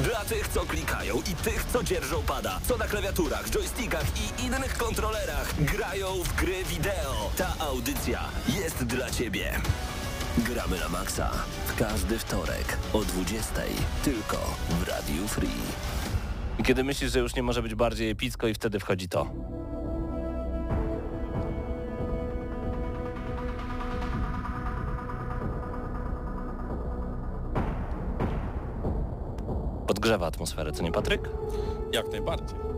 Dla tych, co klikają i tych, co dzierżą pada, co na klawiaturach, joystickach i innych kontrolerach grają w gry wideo. Ta audycja jest dla Ciebie. Gramy na maksa w każdy wtorek o 20 tylko w Radiu Free. Kiedy myślisz, że już nie może być bardziej epicko i wtedy wchodzi to. Podgrzewa atmosferę, co nie Patryk? Jak najbardziej.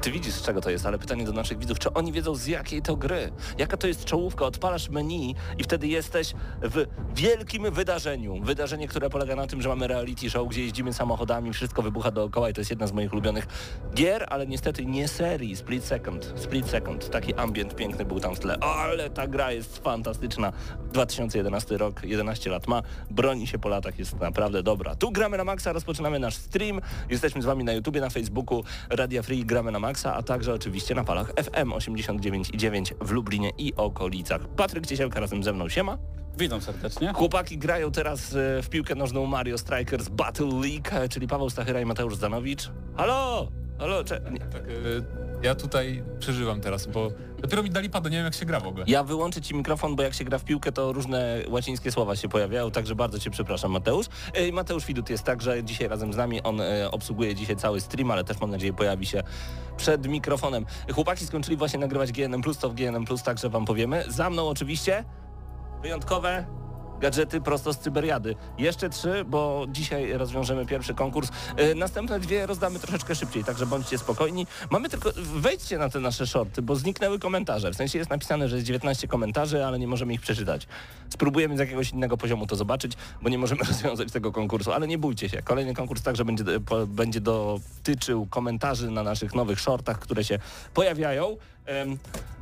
Ty widzisz z czego to jest, ale pytanie do naszych widzów, czy oni wiedzą z jakiej to gry? Jaka to jest czołówka? Odpalasz menu i wtedy jesteś w wielkim wydarzeniu. Wydarzenie, które polega na tym, że mamy reality show, gdzie jeździmy samochodami, wszystko wybucha dookoła i to jest jedna z moich ulubionych gier, ale niestety nie serii. Split Second. Split Second. Taki ambient piękny był tam w tle. Ale ta gra jest fantastyczna. 2011 rok, 11 lat ma. Broni się po latach, jest naprawdę dobra. Tu gramy na maksa, rozpoczynamy nasz stream. Jesteśmy z wami na YouTubie, na Facebooku, Radia Free, gramy na maksa a także oczywiście na falach FM 89,9 w Lublinie i okolicach. Patryk Ciesielka razem ze mną, siema. Witam serdecznie. Chłopaki grają teraz e, w piłkę nożną Mario Strikers Battle League, e, czyli Paweł Stachyra i Mateusz Zanowicz. Halo! Halo, cze... nie. Tak, y, ja tutaj przeżywam teraz, bo dopiero mi dali pada, nie wiem jak się gra w ogóle. Ja wyłączę Ci mikrofon, bo jak się gra w piłkę, to różne łacińskie słowa się pojawiają, także bardzo Cię przepraszam, Mateusz. Mateusz Widut jest także dzisiaj razem z nami, on e, obsługuje dzisiaj cały stream, ale też mam nadzieję pojawi się przed mikrofonem. Chłopaki skończyli właśnie nagrywać GNM+, to w GNM+, także Wam powiemy. Za mną oczywiście wyjątkowe gadżety prosto z cyberiady. Jeszcze trzy, bo dzisiaj rozwiążemy pierwszy konkurs. E, następne dwie rozdamy troszeczkę szybciej, także bądźcie spokojni. Mamy tylko, wejdźcie na te nasze shorty, bo zniknęły komentarze. W sensie jest napisane, że jest 19 komentarzy, ale nie możemy ich przeczytać. Spróbujemy z jakiegoś innego poziomu to zobaczyć, bo nie możemy rozwiązać tego konkursu, ale nie bójcie się. Kolejny konkurs także będzie, będzie dotyczył komentarzy na naszych nowych shortach, które się pojawiają.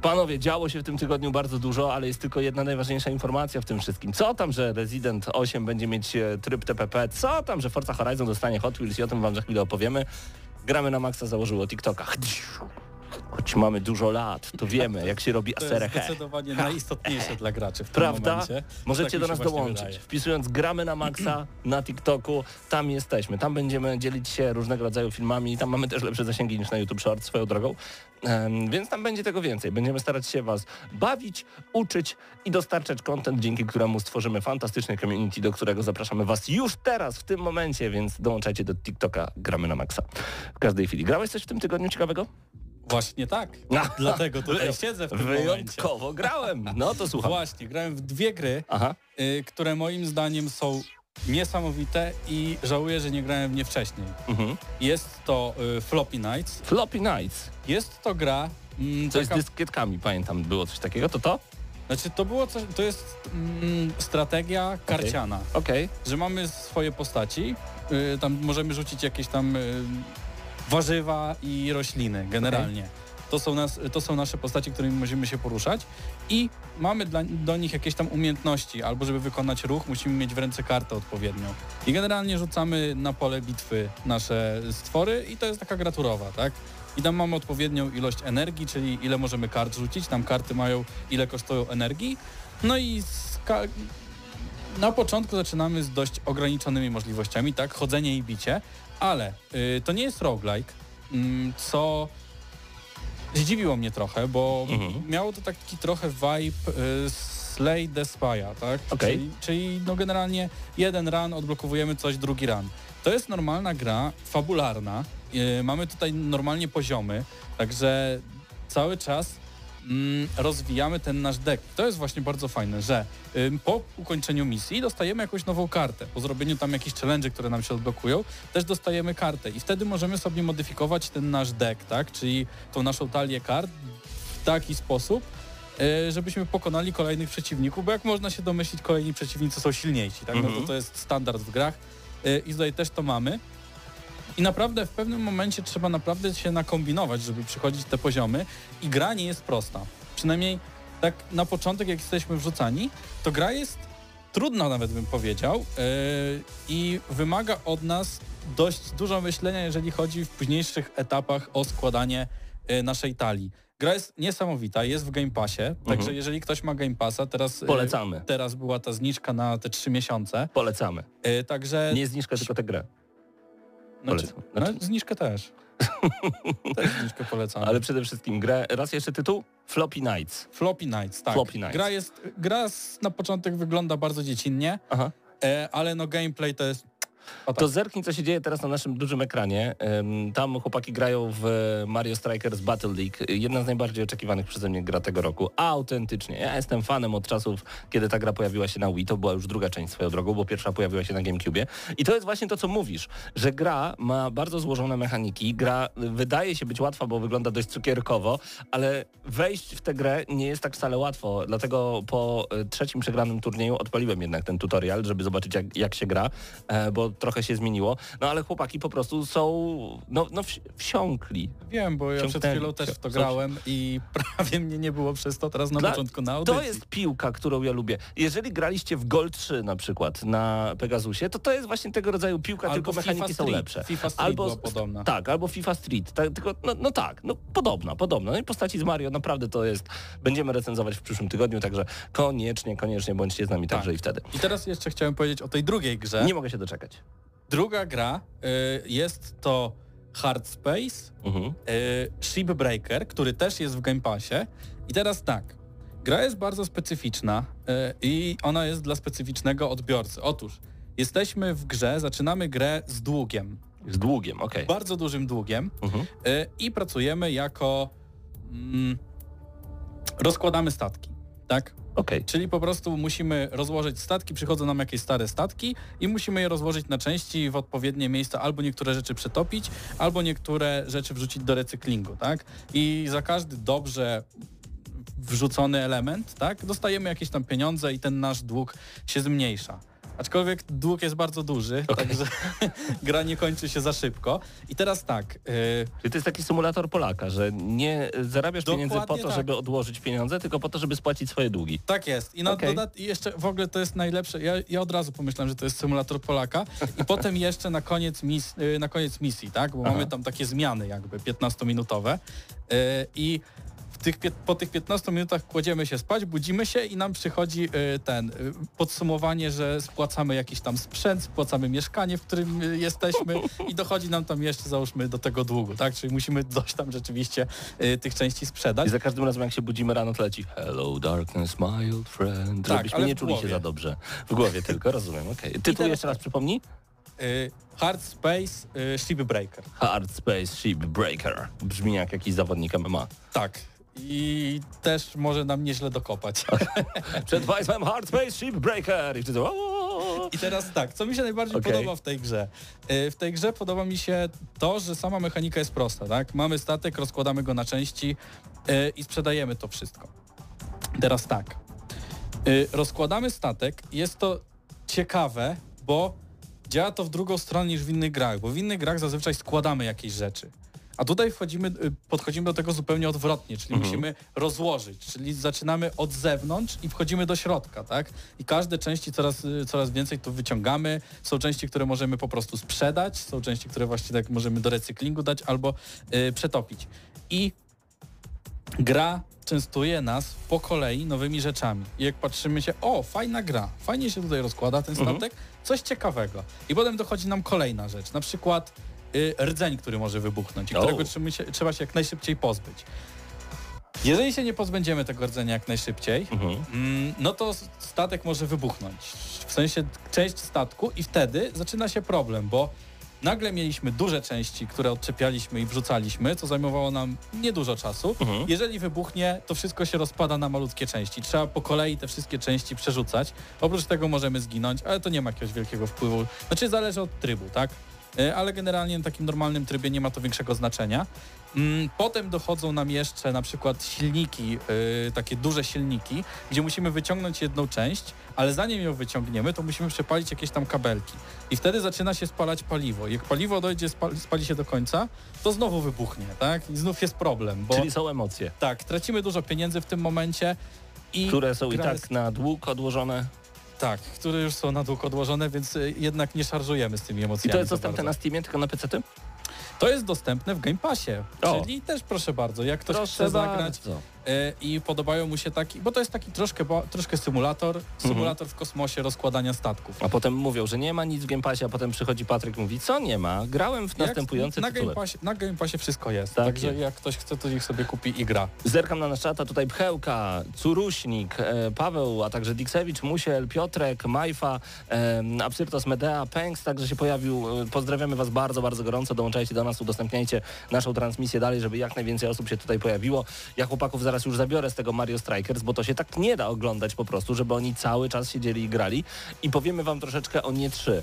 Panowie, działo się w tym tygodniu bardzo dużo, ale jest tylko jedna najważniejsza informacja w tym wszystkim. Co tam, że Resident 8 będzie mieć e, tryb TPP? Co tam, że Forza Horizon dostanie Hot Wheels i o tym wam za chwilę opowiemy. Gramy na Maxa założyło TikToka. Choć mamy dużo lat, to wiemy, jak się robi aserę. To jest zdecydowanie najistotniejsze dla graczy w tym Prawda? momencie. Możecie tak do nas dołączyć. Wydaje. Wpisując gramy na Maxa na TikToku, tam jesteśmy. Tam będziemy dzielić się różnego rodzaju filmami. Tam mamy też lepsze zasięgi niż na YouTube Short swoją drogą. Więc tam będzie tego więcej. Będziemy starać się Was bawić, uczyć i dostarczać content, dzięki któremu stworzymy fantastyczny community, do którego zapraszamy Was już teraz, w tym momencie, więc dołączajcie do TikToka Gramy na Maxa. W każdej chwili. Grałeś coś w tym tygodniu ciekawego? Właśnie tak. Dlatego tutaj siedzę w tym Wyjątkowo momencie. grałem. No to słucham. Właśnie, grałem w dwie gry, y, które moim zdaniem są niesamowite i żałuję, że nie grałem w nie wcześniej. Mhm. Jest to y, Floppy Nights. Floppy Nights. Jest to gra... Mm, Coś z taka, dyskietkami, pamiętam, było coś takiego. To to? znaczy to było coś, to jest mm, strategia karciana, Okej. że mamy swoje postaci, y, tam możemy rzucić jakieś tam y, warzywa i rośliny generalnie. To, są nas, to są nasze postaci, którymi możemy się poruszać i mamy dla, do nich jakieś tam umiejętności, albo żeby wykonać ruch, musimy mieć w ręce kartę odpowiednią. I generalnie rzucamy na pole bitwy nasze stwory i to jest taka gra turowa, tak? I tam mamy odpowiednią ilość energii, czyli ile możemy kart rzucić, tam karty mają ile kosztują energii. No i na początku zaczynamy z dość ograniczonymi możliwościami, tak, chodzenie i bicie, ale y, to nie jest roguelike, mm, co zdziwiło mnie trochę, bo Mhm. miało to taki trochę vibe y, Slay the Spy'a, tak? Okej. Czyli, czyli no generalnie jeden run, odblokowujemy coś, drugi run. To jest normalna gra, fabularna, y, mamy tutaj normalnie poziomy, także cały czas rozwijamy ten nasz deck. To jest właśnie bardzo fajne, że po ukończeniu misji dostajemy jakąś nową kartę. Po zrobieniu tam jakichś challenge, które nam się odblokują, też dostajemy kartę i wtedy możemy sobie modyfikować ten nasz deck, tak? Czyli tą naszą talię kart w taki sposób, y, żebyśmy pokonali kolejnych przeciwników, bo jak można się domyślić, kolejni przeciwnicy są silniejsi, tak? No Mhm. to, to jest standard w grach y, i tutaj też to mamy. I naprawdę w pewnym momencie trzeba naprawdę się nakombinować, żeby przychodzić te poziomy i gra nie jest prosta. Przynajmniej tak na początek, jak jesteśmy wrzucani, to gra jest trudna nawet bym powiedział yy, i wymaga od nas dość dużo myślenia, jeżeli chodzi w późniejszych etapach o składanie yy, naszej talii. Gra jest niesamowita, jest w Game Passie, także jeżeli ktoś ma Game Passa, teraz, yy, Polecamy. teraz była ta zniżka na te trzy miesiące, Polecamy. yy, także... Nie zniżkę, tylko tę grę. Znaczy, no, Znaczy- zniżkę też. też zniżkę polecam. Ale przede wszystkim grę. Raz jeszcze tytuł? Floppy Nights. Floppy Nights, tak. Floppy Nights. Gra jest, gra na początek wygląda bardzo dziecinnie, Aha. e, ale no gameplay to jest... O, tak. To zerknij, co się dzieje teraz na naszym dużym ekranie. Tam chłopaki grają w Mario Strikers Battle League. Jedna z najbardziej oczekiwanych przeze mnie gra tego roku. Autentycznie. Ja jestem fanem od czasów, kiedy ta gra pojawiła się na Wii. To była już druga część swoją drogą, bo pierwsza pojawiła się na GameCube. I to jest właśnie to, co mówisz, że gra ma bardzo złożone mechaniki. Gra wydaje się być łatwa, bo wygląda dość cukierkowo, ale wejść w tę grę nie jest tak wcale łatwo. Dlatego po e, trzecim przegranym turnieju odpaliłem jednak ten tutorial, żeby zobaczyć jak, jak się gra, e, bo trochę się zmieniło. No ale chłopaki po prostu są, no, no wsi- wsiąkli. Wiem, bo ja przed chwilą też w to grałem i prawie mnie nie było przez to teraz na Dla- początku na audycji. To jest piłka, którą ja lubię. Jeżeli graliście w Gol 3 na przykład na Pegasusie, to to jest właśnie tego rodzaju piłka, Albo tylko FIFA mechaniki są Street. lepsze. FIFA Street była podobna. Tak, albo FIFA Street. Tak, tylko, no, no tak, no podobna, podobna. No i postaci z Mario naprawdę to jest, będziemy recenzować w przyszłym tygodniu, także koniecznie, koniecznie bądźcie z nami Tak. także i wtedy. I teraz jeszcze chciałem powiedzieć o tej drugiej grze. Nie mogę się doczekać. Druga gra y, jest to Hard Space Mhm. y, Shipbreaker, który też jest w Game Passie. I teraz tak, gra jest bardzo specyficzna y, i ona jest dla specyficznego odbiorcy. Otóż jesteśmy w grze, zaczynamy grę z długiem, Z długiem, okej. bardzo dużym długiem y, i pracujemy jako... Mm, rozkładamy statki, tak? Okej. Czyli po prostu musimy rozłożyć statki, przychodzą nam jakieś stare statki i musimy je rozłożyć na części w odpowiednie miejsca, albo niektóre rzeczy przetopić, albo niektóre rzeczy wrzucić do recyklingu, tak? I za każdy dobrze wrzucony element, tak, dostajemy jakieś tam pieniądze i ten nasz dług się zmniejsza. Aczkolwiek dług jest bardzo duży, także gra nie kończy się za szybko. I teraz tak, yy, Czyli to jest taki symulator Polaka, że nie zarabiasz pieniędzy po to, tak. żeby odłożyć pieniądze, tylko po to, żeby spłacić swoje długi. Tak jest. I, na Okej. dodat- i jeszcze w ogóle to jest najlepsze. Ja, ja od razu pomyślałem, że to jest symulator Polaka. I potem jeszcze na koniec, mis, y, na koniec misji, tak? Bo Aha. mamy tam takie zmiany jakby 15-minutowe. Y, I tych, po tych 15 minutach kładziemy się spać, budzimy się i nam przychodzi y, ten y, podsumowanie, że spłacamy jakiś tam sprzęt, spłacamy mieszkanie, w którym y, jesteśmy i dochodzi nam tam jeszcze załóżmy do tego długu, tak? Czyli musimy coś tam rzeczywiście tych części sprzedać. I za każdym razem, jak się budzimy rano, to leci Hello darkness, my old friend. Tak, Żebyśmy nie czuli się za dobrze. W głowie tylko, rozumiem, okej. Tytuł teraz jeszcze raz tak. przypomnij? Hard Space y, Shipbreaker. Hard Space Ship Breaker. Brzmi jak jakiś zawodnik MMA. Tak. I też może nam nieźle dokopać. Przed Państwem Hard Space Ship Breaker. I! I teraz tak, co mi się najbardziej Okej. podoba w tej grze? Y, W tej grze podoba mi się to, że sama mechanika jest prosta, tak? Mamy statek, rozkładamy go na części y, i sprzedajemy to wszystko. Teraz tak. Y, Rozkładamy statek. Jest to ciekawe, bo działa to w drugą stronę niż w innych grach, bo w innych grach zazwyczaj składamy jakieś rzeczy. A tutaj wchodzimy, y, podchodzimy do tego zupełnie odwrotnie, czyli Mhm. musimy rozłożyć, czyli zaczynamy od zewnątrz i wchodzimy do środka, tak? I każde części coraz, y, coraz więcej tu wyciągamy. Są części, które możemy po prostu sprzedać, są części, które właśnie tak możemy do recyklingu dać albo y, przetopić. I gra częstuje nas po kolei nowymi rzeczami. I jak patrzymy się, o, fajna gra, fajnie się tutaj rozkłada ten Mhm. statek, coś ciekawego. I potem dochodzi nam kolejna rzecz, na przykład rdzeń, który może wybuchnąć i O. którego trzeba się, jak najszybciej pozbyć. Jeżeli się nie pozbędziemy tego rdzenia jak najszybciej, Mhm. Mm, no to statek może wybuchnąć. W sensie część statku i wtedy zaczyna się problem, bo nagle mieliśmy duże części, które odczepialiśmy i wrzucaliśmy, co zajmowało nam niedużo czasu. Mhm. Jeżeli wybuchnie, to wszystko się rozpada na malutkie części. Trzeba po kolei te wszystkie części przerzucać. Oprócz tego możemy zginąć, ale to nie ma jakiegoś wielkiego wpływu. Znaczy zależy od trybu, tak? E, ale generalnie na takim normalnym trybie nie ma to większego znaczenia. Mm, Potem dochodzą nam jeszcze na przykład silniki, e, takie duże silniki, gdzie musimy wyciągnąć jedną część, ale zanim ją wyciągniemy, to musimy przepalić jakieś tam kabelki. I wtedy zaczyna się spalać paliwo. Jak paliwo dojdzie, spa- spali się do końca, to znowu wybuchnie, tak? I znów jest problem, bo Czyli są emocje, tak, tracimy dużo pieniędzy w tym momencie i które są i tak jest- na dług odłożone. Tak, które już są na dług odłożone, więc y, jednak nie szarżujemy z tymi I emocjami. to jest dostępne na. Steamie, tylko na PC? -ty? To jest dostępne w Game Passie, O. czyli też proszę bardzo, jak ktoś Proszę chce zagrać bardzo. Y, i podobają mu się taki, bo to jest taki troszkę, troszkę symulator, Mhm. symulator w kosmosie rozkładania statków. A potem mówią, że nie ma nic w Game Passie, a potem przychodzi Patryk i mówi, co nie ma? Grałem w następujące na tytuły. Game, Passie, na Game Passie wszystko jest, Tak także jest. jak ktoś chce, to niech sobie kupi i gra. Zerkam na nasz czata, tutaj Pchełka, Curuśnik, e, Paweł, a także Diksewicz, Musiel, Piotrek, Majfa, e, Absyrtos Medea, Pęks także się pojawił. E, Pozdrawiamy Was bardzo, bardzo gorąco, dołączajcie do nas, udostępniajcie naszą transmisję dalej, żeby jak najwięcej osób się tutaj pojawiło. Ja chłopaków zaraz już zabiorę z tego Mario Strikers, bo to się tak nie da oglądać po prostu, żeby oni cały czas siedzieli i grali. I powiemy Wam troszeczkę o Nie 3.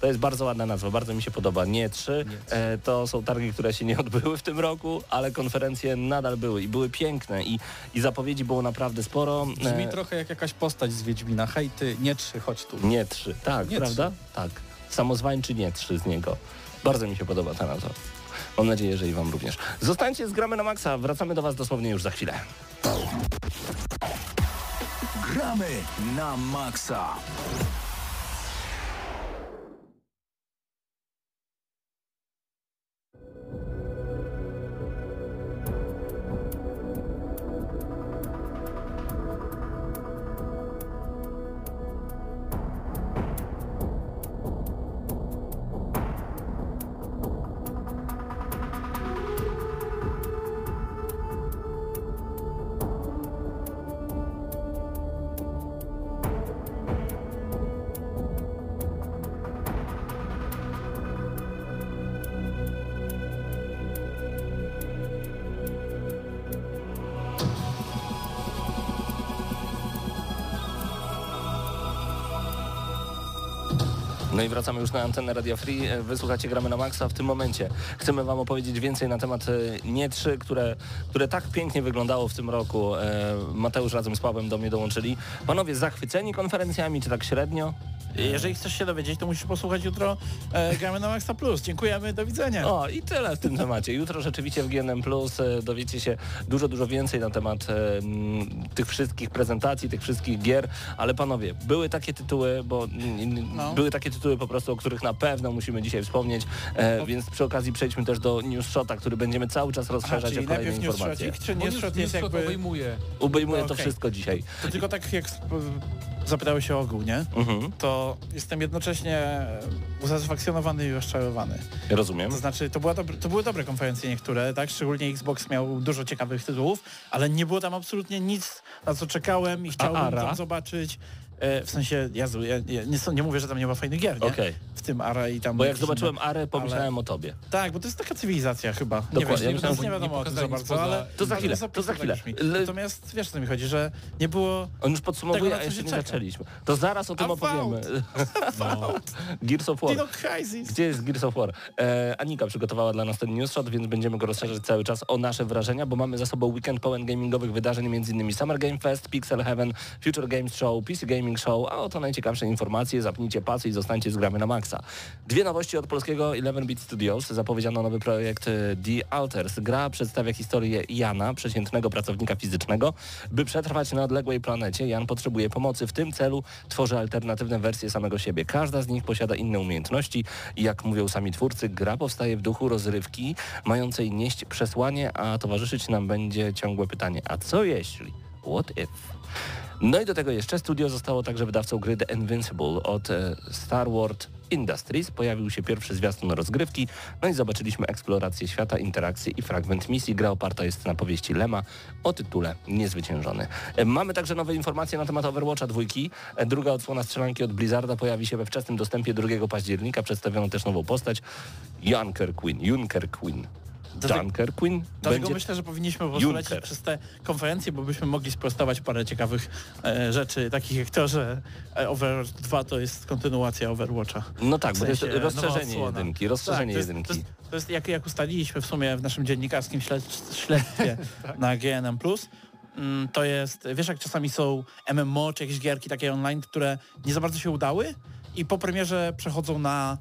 To jest bardzo ładna nazwa, bardzo mi się podoba. Nie 3. E, to są targi, które się nie odbyły w tym roku, ale konferencje nadal były i były piękne i, i zapowiedzi było naprawdę sporo. Brzmi E, trochę jak jakaś postać z Wiedźmina. Hej ty, nie trzy, chodź tu. nie 3, tak, Nie prawda? Tak. Samozwańczy nie 3 z niego. Bardzo mi się podoba ta nazwa. Mam nadzieję, że i Wam również. Zostańcie z Gramy na Maxa. Wracamy do Was dosłownie już za chwilę. Gramy na maksa. No i wracamy już na antenę Radia Free. E, Wysłuchacie Gramy na Maxa. W tym momencie chcemy Wam opowiedzieć więcej na temat e, Nie 3, które, które tak pięknie wyglądało w tym roku. E, Mateusz razem z Pawłem do mnie dołączyli. Panowie zachwyceni konferencjami, czy tak średnio? Jeżeli chcesz się dowiedzieć, to musisz posłuchać jutro e, Gramy na Maxa Plus. Dziękujemy, do widzenia. O, i tyle w tym temacie. Jutro rzeczywiście w GNM Plus e, dowiecie się dużo, dużo więcej na temat e, m, tych wszystkich prezentacji, tych wszystkich gier, ale panowie, były takie tytuły, bo No. były takie tytuły po prostu, o których na pewno musimy dzisiaj wspomnieć, e, więc przy okazji przejdźmy też do News Shota, który będziemy cały czas Aha, rozszerzać czyli o kolejne najpierw informacje. newsshot, czy Bo newsshot news- jest newsshot jakby... obejmuje. Obejmuje No, to okej. wszystko dzisiaj. To tylko tak jak sp- zapytałeś się o ogół, nie? Mhm, To jestem jednocześnie usatysfakcjonowany i rozczarowany. rozumiem. To znaczy, to, była dobre, to były dobre konferencje niektóre, tak? Szczególnie Xbox miał dużo ciekawych tytułów, ale nie było tam absolutnie nic, na co czekałem i chciałbym tam zobaczyć. E, w sensie, Jezu, ja, ja nie, nie mówię, że tam nie ma fajnych gier, nie? Okej, W tym Ara i tam... bo jak zobaczyłem. Arę, pomyślałem o tobie. Tak, bo to jest taka cywilizacja chyba. Nie, Dokładnie, wiesz, ja nie, myślałem, nie, wiadomo nie o tym za bardzo, ale... To za ale chwilę, to za chwilę. Le- Natomiast wiesz, o co mi chodzi, że nie było... On już podsumowuje, Tego, a jeszcze nie zaczęliśmy. To zaraz o tym opowiemy. Gears of War. Gdzie jest Gears of War? E, Anika przygotowała dla nas ten news shot, więc będziemy go rozszerzać cały czas o nasze wrażenia, bo mamy za sobą weekend pełen gamingowych wydarzeń, m.in. Summer Game Fest, Pixel Heaven, Future Games Show, PC Gaming Show, a oto najciekawsze informacje, zapnijcie pasy i zostańcie z gramy na maksa. Dwie nowości od polskiego 11-bit Studios. Zapowiedziano nowy projekt e, The Alters. Gra przedstawia historię Jana, przeciętnego pracownika fizycznego. By przetrwać na odległej planecie, Jan potrzebuje pomocy. W tym celu tworzy alternatywne wersje samego siebie. Każda z nich posiada inne umiejętności jak mówią sami twórcy, gra powstaje w duchu rozrywki, mającej nieść przesłanie, a towarzyszyć nam będzie ciągłe pytanie, a co jeśli? What if? No i do tego jeszcze studio zostało także wydawcą gry The Invincible od e, Star Wars Industries. Pojawił się pierwszy zwiastun rozgrywki, no i zobaczyliśmy eksplorację świata, interakcje i fragment misji. Gra oparta jest na powieści Lema o tytule Niezwyciężony. E, Mamy także nowe informacje na temat Overwatcha dwójki. E, Druga odsłona strzelanki od Blizzarda pojawi się we wczesnym dostępie 2 października. Przedstawiono też nową postać, Junker Queen. Junker Queen. Junker Queen Dlatego będzie... myślę, że powinniśmy po prostu Junker. lecieć przez te konferencje, bo byśmy mogli sprostować parę ciekawych e, rzeczy, takich jak to, że e, Overwatch 2 to jest kontynuacja Overwatcha. No tak, W bo to jest sensie rozszerzenie jedynki, rozszerzenie Tak, to jest, jedynki. To jest, to jest jak, jak ustaliliśmy w sumie w naszym dziennikarskim śled, śledztwie na GNM+, mm, to jest, wiesz jak czasami są MMO czy jakieś gierki takie online, które nie za bardzo się udały i po premierze przechodzą na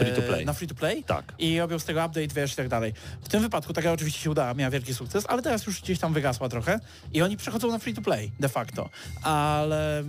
Free to play. Na free to play Tak. i robią z tego update, wiesz, i tak dalej. W tym wypadku taka oczywiście się udała, miała wielki sukces, ale teraz już gdzieś tam wygasła trochę i oni przechodzą na free to play de facto, ale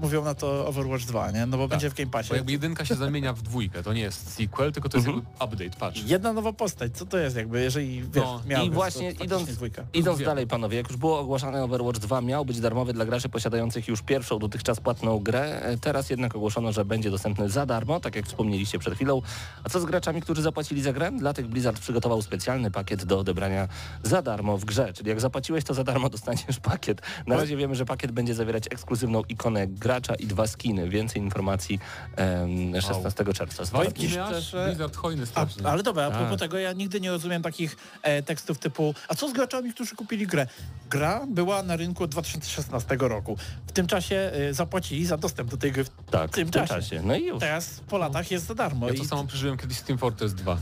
mówią na to Overwatch 2, nie? No bo będzie w Game Passie. Bo jakby jedynka się zamienia w dwójkę, to nie jest sequel, tylko to jest Mhm. update, patrz. Jedna nowa postać, co to jest jakby, jeżeli wiesz, No, miałbyś, I właśnie to idąc, dwójka. idąc dalej panowie, jak już było ogłaszane Overwatch 2 miał być darmowy dla graczy posiadających już pierwszą dotychczas płatną grę, E, teraz jednak ogłoszono, że będzie dostępny za darmo, tak jak wspomnieliście przed chwilą. A co z graczami, którzy zapłacili za grę? Dla tych Blizzard przygotował specjalny pakiet do odebrania za darmo w grze, czyli jak zapłaciłeś to za darmo dostaniesz pakiet. Na razie wiemy, że pakiet będzie zawierać ekskluzywną ikonę gracza i dwa skiny. Więcej informacji em, 16 czerwca. Powiem ci Skiny aż szczerze- Blizzard hojny A, strasznie. ale dobra, a propos Tak. tego, ja nigdy nie rozumiem takich e, tekstów typu a co z graczami, którzy kupili grę? Gra była na rynku od 2016 roku. W tym czasie e, zapłacili za dostęp do tej gry w Tak, w tym czasie. No i już. Teraz po latach jest za darmo. Ja i to samo przeżyłem kiedyś z Team Fortress 2.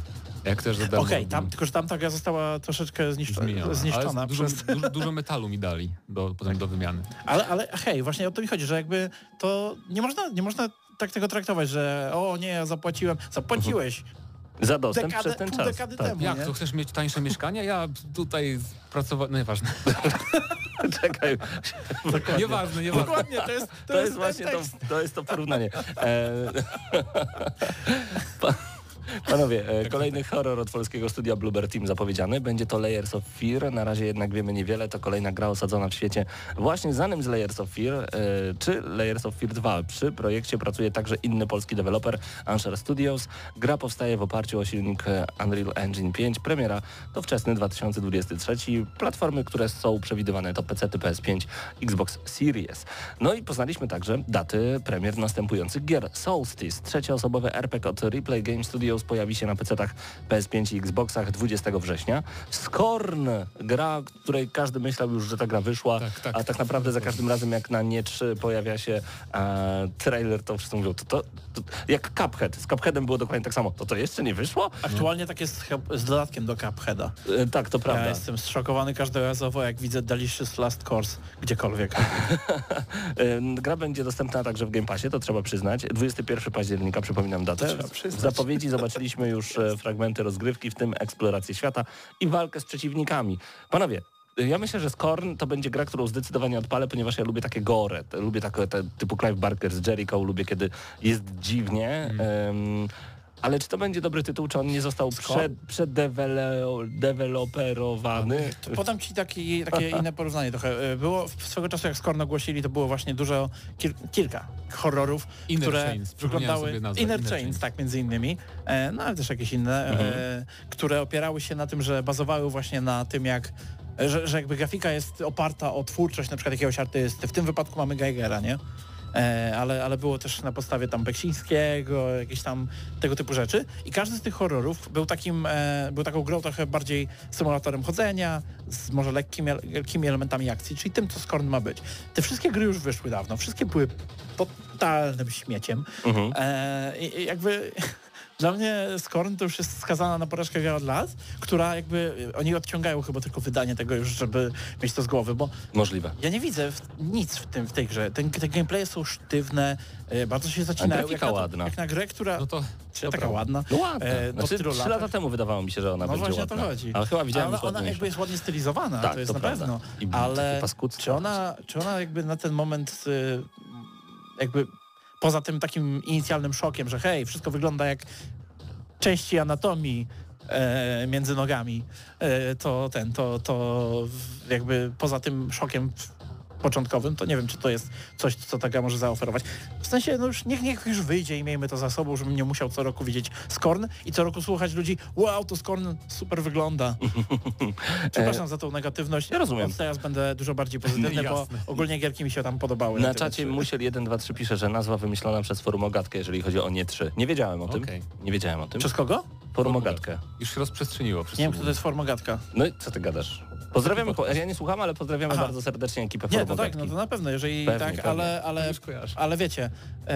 Jak też za darmo Okej, robiłem. tam, tylko że tam ta gra została troszeczkę zniszczona, zmieniona. zniszczona dużo, przez... dużo, dużo metalu mi dali do, potem do wymiany. Ale, ale hej, właśnie o to mi chodzi, że jakby to nie można, nie można tak tego traktować, że o nie, ja zapłaciłem. Zapłaciłeś Za dostęp dekadę, przez ten czas. dekady Tak. temu, Jak, nie? to chcesz mieć tańsze mieszkania? Ja tutaj pracowałem... No nieważne. Czekaj, Nieważne, nieważne. Dokładnie, to jest, to To jest ten właśnie to, to, jest to porównanie. E, panowie, e, kolejny horror od polskiego studia Bluebird Team zapowiedziany. Będzie to Layers of Fear. Na razie jednak wiemy niewiele. To kolejna gra osadzona w świecie właśnie znanym z Layers of Fear, e, czy Layers of Fear 2. Przy projekcie pracuje także inny polski deweloper, Ansher Studios. Gra powstaje w oparciu o silnik e, Unreal Engine 5. Premiera to wczesny 2023. Platformy, które są przewidywane to PC, PS5, Xbox Series. No i poznaliśmy także daty premier następujących gier. Solstice, trzecioosobowy RPG od Replay Game Studios pojawi się na PC-tach PS5 i Xboxach 20 września. Scorn, gra, której każdy myślał już, że ta gra wyszła, Tak, tak. a tak naprawdę za każdym razem jak na nie 3 pojawia się e, trailer, to wszyscy mówią, to, to, to jak Cuphead. Z Cupheadem było dokładnie tak samo. To to jeszcze nie wyszło? Aktualnie tak jest z dodatkiem do Cupheada. E, tak, to prawda. Ja jestem zszokowany każdorazowo, jak widzę Delicious Last Course gdziekolwiek. E, Gra będzie dostępna także w Game Passie, to trzeba przyznać. 21 października, przypominam datę. Zapowiedzi zobaczyliśmy już e, fragmenty rozgrywki, w tym eksplorację świata i walkę z przeciwnikami. Panowie, e, ja myślę, że Scorn to będzie gra, którą zdecydowanie odpalę, ponieważ ja lubię takie gore, lubię takie te, typu Clive Barker z Jericho, lubię kiedy jest dziwnie. em, ale czy to będzie dobry tytuł, czy on nie został przed, przeddeweloperowany? To podam ci taki, takie inne porównanie trochę. E, Było w swego czasu, jak Skorn ogłosili, to było właśnie dużo, kil, kilka horrorów, Inner które Chains, wyglądały... sobie nazwę, Inner, Inner Chains, Chains. tak, między innymi. E, no ale też jakieś inne, e, które opierały się na tym, że bazowały właśnie na tym, jak że, że jakby grafika jest oparta o twórczość na przykład jakiegoś artysty. W tym wypadku mamy Geigera, nie? E, ale, ale było też na podstawie tam Beksińskiego, jakieś tam tego typu rzeczy. I każdy z tych horrorów był takim, e, był taką grą trochę bardziej symulatorem chodzenia, z może lekkimi, lekkimi elementami akcji, czyli tym, co Scorn ma być. Te wszystkie gry już wyszły dawno, wszystkie były totalnym śmieciem. Mhm. E, jakby dla mnie Scorn to już jest skazana na porażkę od lat, która jakby, oni odciągają chyba tylko wydanie tego już, żeby mieć to z głowy, bo Możliwe. ja nie widzę w, nic w tym w tej grze. Ten, te gameplaye są sztywne, e, bardzo się zacinają. grafika jak na, ładna. Jak na grę, która No to czy to taka ładna. No ładna. E, znaczy, trzy lata temu wydawało mi się, że ona No będzie właśnie o to ładna. chodzi. Ale chyba widziałem ona, już ona jakby jest ładnie stylizowana, Tak, to jest to na prawda. pewno. I Ale czy ona, czy ona jakby na ten moment y, jakby poza tym takim inicjalnym szokiem, że hej, wszystko wygląda jak części anatomii e, między nogami, e, to ten, to, to jakby poza tym szokiem początkowym, to nie wiem, czy to jest coś, co ta gra może zaoferować. W sensie, no już niech, niech już wyjdzie i miejmy to za sobą, żebym nie musiał co roku widzieć Skorn i co roku słuchać ludzi, wow, to Skorn super wygląda. Przepraszam za tą negatywność. Ja rozumiem. Od teraz będę dużo bardziej pozytywny, bo ogólnie gierki mi się tam podobały. Na tym, czacie czy- Musiel 123 pisze, że nazwa wymyślona przez forum Ogatkę, jeżeli chodzi o nie 3. Nie wiedziałem o tym. Okej. Nie wiedziałem o tym. Przez kogo? Formogatkę. Już się rozprzestrzeniło. Nie wiem, kto to jest formogatka. No i co ty gadasz? Pozdrawiamy, po, ja nie słucham, ale pozdrawiamy Aha. bardzo serdecznie ekipę Nie, to tak, Formogatki. no to na pewno, jeżeli Pewnie, tak, pewnie. ale, ale, ale wiecie, e,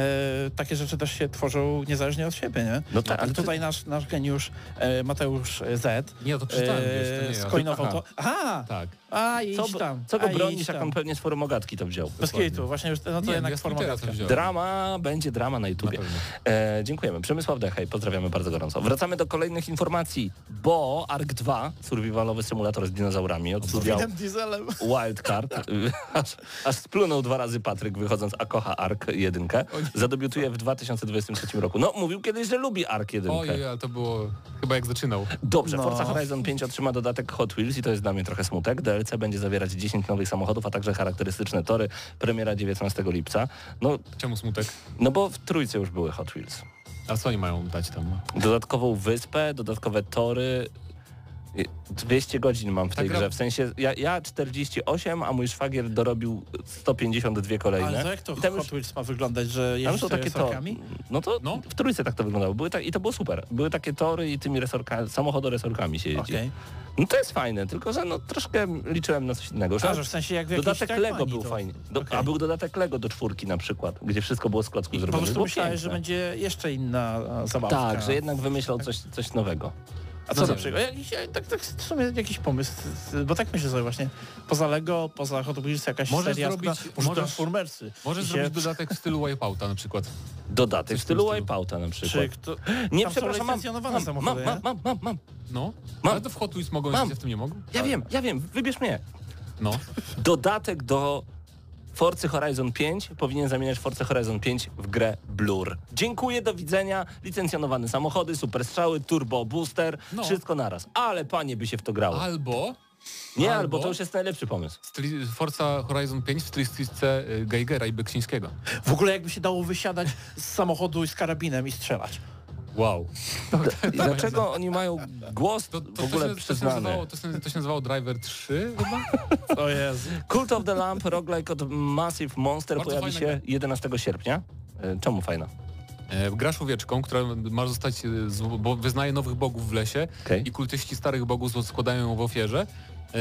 takie rzeczy też się tworzą niezależnie od siebie, nie? No tak, ale tutaj nasz, nasz geniusz e, Mateusz Z Nie, to przeczytałem, wiesz, to nie e, ja. skoinował Aha. to. Aha! Tak. A, idź Co, tam. co go a, bronisz, jak on pewnie z Formogatki to wziął? Bez kitu, właśnie już, no to nie, jednak wziąłem. Drama, będzie drama na Na YouTubie. pewno. E, dziękujemy. Przemysław Dechaj, pozdrawiamy bardzo gorąco. Wracamy do kolejnych informacji, bo ARK 2, survivalowy symulator z dinozaurami od studia Winem Dieselem. Wildcard, y, aż, aż splunął dwa razy Patryk wychodząc, a kocha ARK 1. Zadebiutuje w 2023 roku. No, mówił kiedyś, że lubi ARK 1. Ojej, ale to było chyba jak zaczynał. Dobrze, No. Forza Horizon 5 otrzyma dodatek Hot Wheels i to jest dla mnie trochę smutek. DLC będzie zawierać 10 nowych samochodów, a także charakterystyczne tory. Premiera 19 lipca. No, Czemu smutek? no bo w trójce już były Hot Wheels. A co oni mają dać tam? Dodatkową wyspę, dodatkowe tory. I 200 godzin mam w tej gra- grze. W sensie ja, ja 48, a mój szwagier dorobił 152 kolejne. Ale to jak to I tam Hot Wheels ma wyglądać, że Tam są takie to, resorkami? no to No. w trójce tak to wyglądało. Były ta, I to było super. Były takie tory i tymi resorkami, samochodoresorkami się jeździ. Okej. No to jest fajne, tylko że no troszkę liczyłem na coś innego. Że A, że w sensie jak w dodatek Trackmanii Lego był to- fajny. Do, Okej. A był dodatek Lego do czwórki na przykład, gdzie wszystko było z klocków Po zrobione. prostu Było myślałeś, piękne. że będzie jeszcze inna zabawka. Tak, że jednak wymyślał coś, coś nowego. A co No przykład? Jakiś, tak, tak w sumie jakiś pomysł, bo tak myślę sobie właśnie, poza Lego, poza Hot Wheels jakaś Możesz seria, zrobić- może możesz- Transformersy. Możesz się- zrobić dodatek w stylu Wipeouta na przykład. Dodatek w stylu stylu. Wipeouta na przykład. Czy kto... Nie, tam przepraszam, mam, mam, samochody, mam, mam, mam, mam. No. Mam. Ale to w Hot Wheels mogą Mam. w tym nie mogą? Ja wiem, ja wiem, wybierz mnie. No. Dodatek do Forcy Horizon 5 powinien zamieniać Forza Horizon 5 w grę Blur. Dziękuję, do widzenia. Licencjonowane samochody, super strzały, turbo booster, No. wszystko naraz. Ale panie by się w to grało. Albo Nie, albo, albo- to już jest najlepszy pomysł. styli- Forza Horizon 5 w stylistyce y, Geigera i Beksińskiego. W ogóle jakby się dało wysiadać z samochodu z karabinem i strzelać. Wow. I dlaczego oni mają głos To, to, w ogóle to, się, to, się przyznany? nazywało, to, się, to się nazywało Driver 3 chyba? O Jezu. Cult of the Lamp, roguelike od Massive Monster Bardzo pojawi się 11 sierpnia. E, Czemu fajna? E, Grasz owieczką, która ma zostać, e, bo wyznaje nowych bogów w lesie Okej. i kultyści starych bogów składają ją w ofierze. E,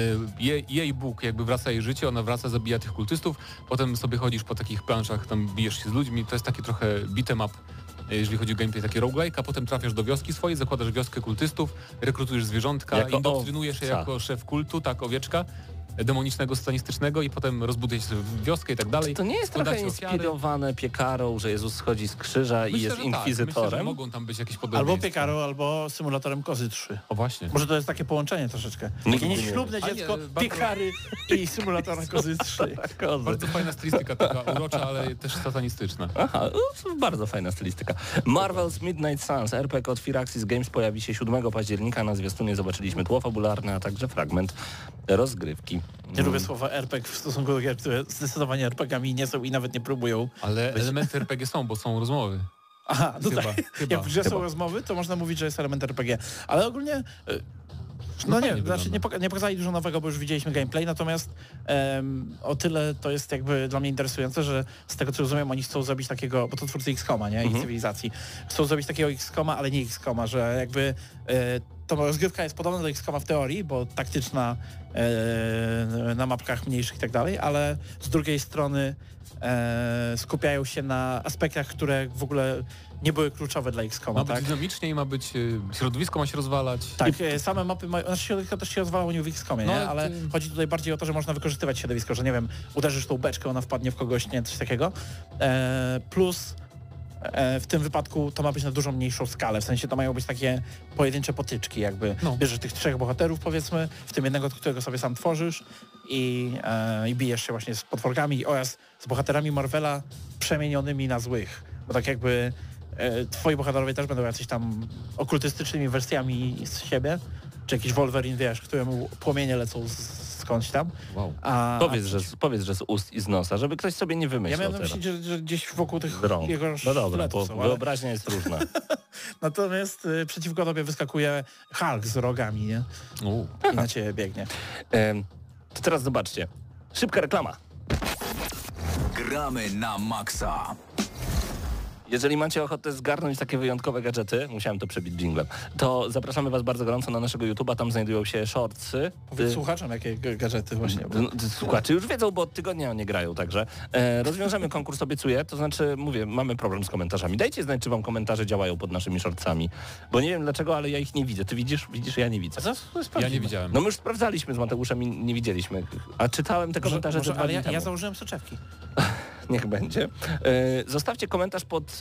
Jej, Bóg jakby wraca jej życie, ona wraca, zabija tych kultystów, potem sobie chodzisz po takich planszach, tam bijesz się z ludźmi, to jest taki trochę beat'em up, jeżeli chodzi o gameplay, taki roguelike, a potem trafiasz do wioski swojej, zakładasz wioskę kultystów, rekrutujesz zwierzątka, Jako indoktrynujesz je jako szef kultu, tak, owieczka, demonicznego, satanistycznego i potem rozbudujesz sobie wioskę i tak dalej. To nie jest trochę Składacie ofiary. inspirowane piekarą, że Jezus schodzi z krzyża i Myślę, jest że Tak. Myślę, że inkwizytorem? mogą tam być jakieś Albo piekarą, albo symulatorem kozy 3. O właśnie. Może to jest takie połączenie troszeczkę. Takie nie nieślubne nie, dziecko, bardzo- piekary i symulatora kozy 3. Kozy. Bardzo fajna stylistyka, taka urocza, ale też satanistyczna. Aha, bardzo fajna stylistyka. Marvel's Midnight Suns, RPG od Firaxis Games pojawi się 7 października. Na zwiastunie zobaczyliśmy tło fabularne, a także fragment rozgrywki. Nie lubię słowa RPG w stosunku do gier, które zdecydowanie RPGami nie są i nawet nie próbują. Ale elementy RPG są, bo są rozmowy. Aha, no Chyba, tak. chyba, Jak w grze są chyba. rozmowy, to można mówić, że jest element RPG. Ale ogólnie... y, No, nie, znaczy nie, poka- nie pokazali dużo nowego, bo już widzieliśmy gameplay, natomiast em, o tyle to jest jakby dla mnie interesujące, że z tego co rozumiem, oni chcą zrobić takiego, bo to twórcy XCOMa, nie? I cywilizacji. Chcą zrobić takiego XCOMa, ale nie XCOMa, że jakby e, to rozgrywka jest podobna do XCOMa w teorii, bo taktyczna e, na mapkach mniejszych i tak dalej, ale z drugiej strony e, skupiają się na aspektach, które w ogóle nie były kluczowe dla XCOMa, Ma być tak? dynamicznie i ma być, y, środowisko ma się rozwalać. Tak, e, same mapy mają, znaczy środowisko też się rozwalało nie w XCOMie, No, nie? ale ty- chodzi tutaj bardziej o to, że można wykorzystywać środowisko, że nie wiem, uderzysz tą beczkę, ona wpadnie w kogoś, nie, coś takiego. E, plus e, w tym wypadku to ma być na dużo mniejszą skalę, w sensie to mają być takie pojedyncze potyczki, jakby No. bierzesz tych trzech bohaterów powiedzmy, w tym jednego, którego sobie sam tworzysz i, e, i bijesz się właśnie z potworkami oraz z bohaterami Marvela przemienionymi na złych, bo tak jakby twoi bohaterowie też będą jacyś tam okultystycznymi wersjami z siebie, czy jakiś Wolverine, wiesz, któremu płomienie lecą z, skądś tam. Wow. A, Powiedz że, z- powiedz, że z ust i z nosa, żeby ktoś sobie nie ja wymyślał miałem na myśli, że, że gdzieś wokół tych Z rąk. jego No dobra, bo są, ale wyobraźnia jest różna. natomiast y, przeciwko tobie wyskakuje Hulk z rogami, nie? U. I na ciebie biegnie. To teraz zobaczcie. Szybka reklama. Gramy na maksa. Jeżeli macie ochotę zgarnąć takie wyjątkowe gadżety, musiałem to przebić jinglem, to zapraszamy Was bardzo gorąco na naszego YouTube'a, tam znajdują się shortsy. Powiedz słuchaczom, jakie gadżety właśnie. Słuchacze już wiedzą, bo od tygodnia nie grają, także e, rozwiążemy konkurs, obiecuję, to znaczy, mówię, mamy problem z komentarzami. Dajcie znać, czy Wam komentarze działają pod naszymi shortsami, bo nie wiem dlaczego, ale ja ich nie widzę. Ty widzisz? Widzisz, ja nie widzę. Ja nie widziałem. No my już sprawdzaliśmy z Mateuszem i nie widzieliśmy, a czytałem te Może, komentarze może, dwa ale ja, ja założyłem soczewki. Niech będzie. E, zostawcie komentarz pod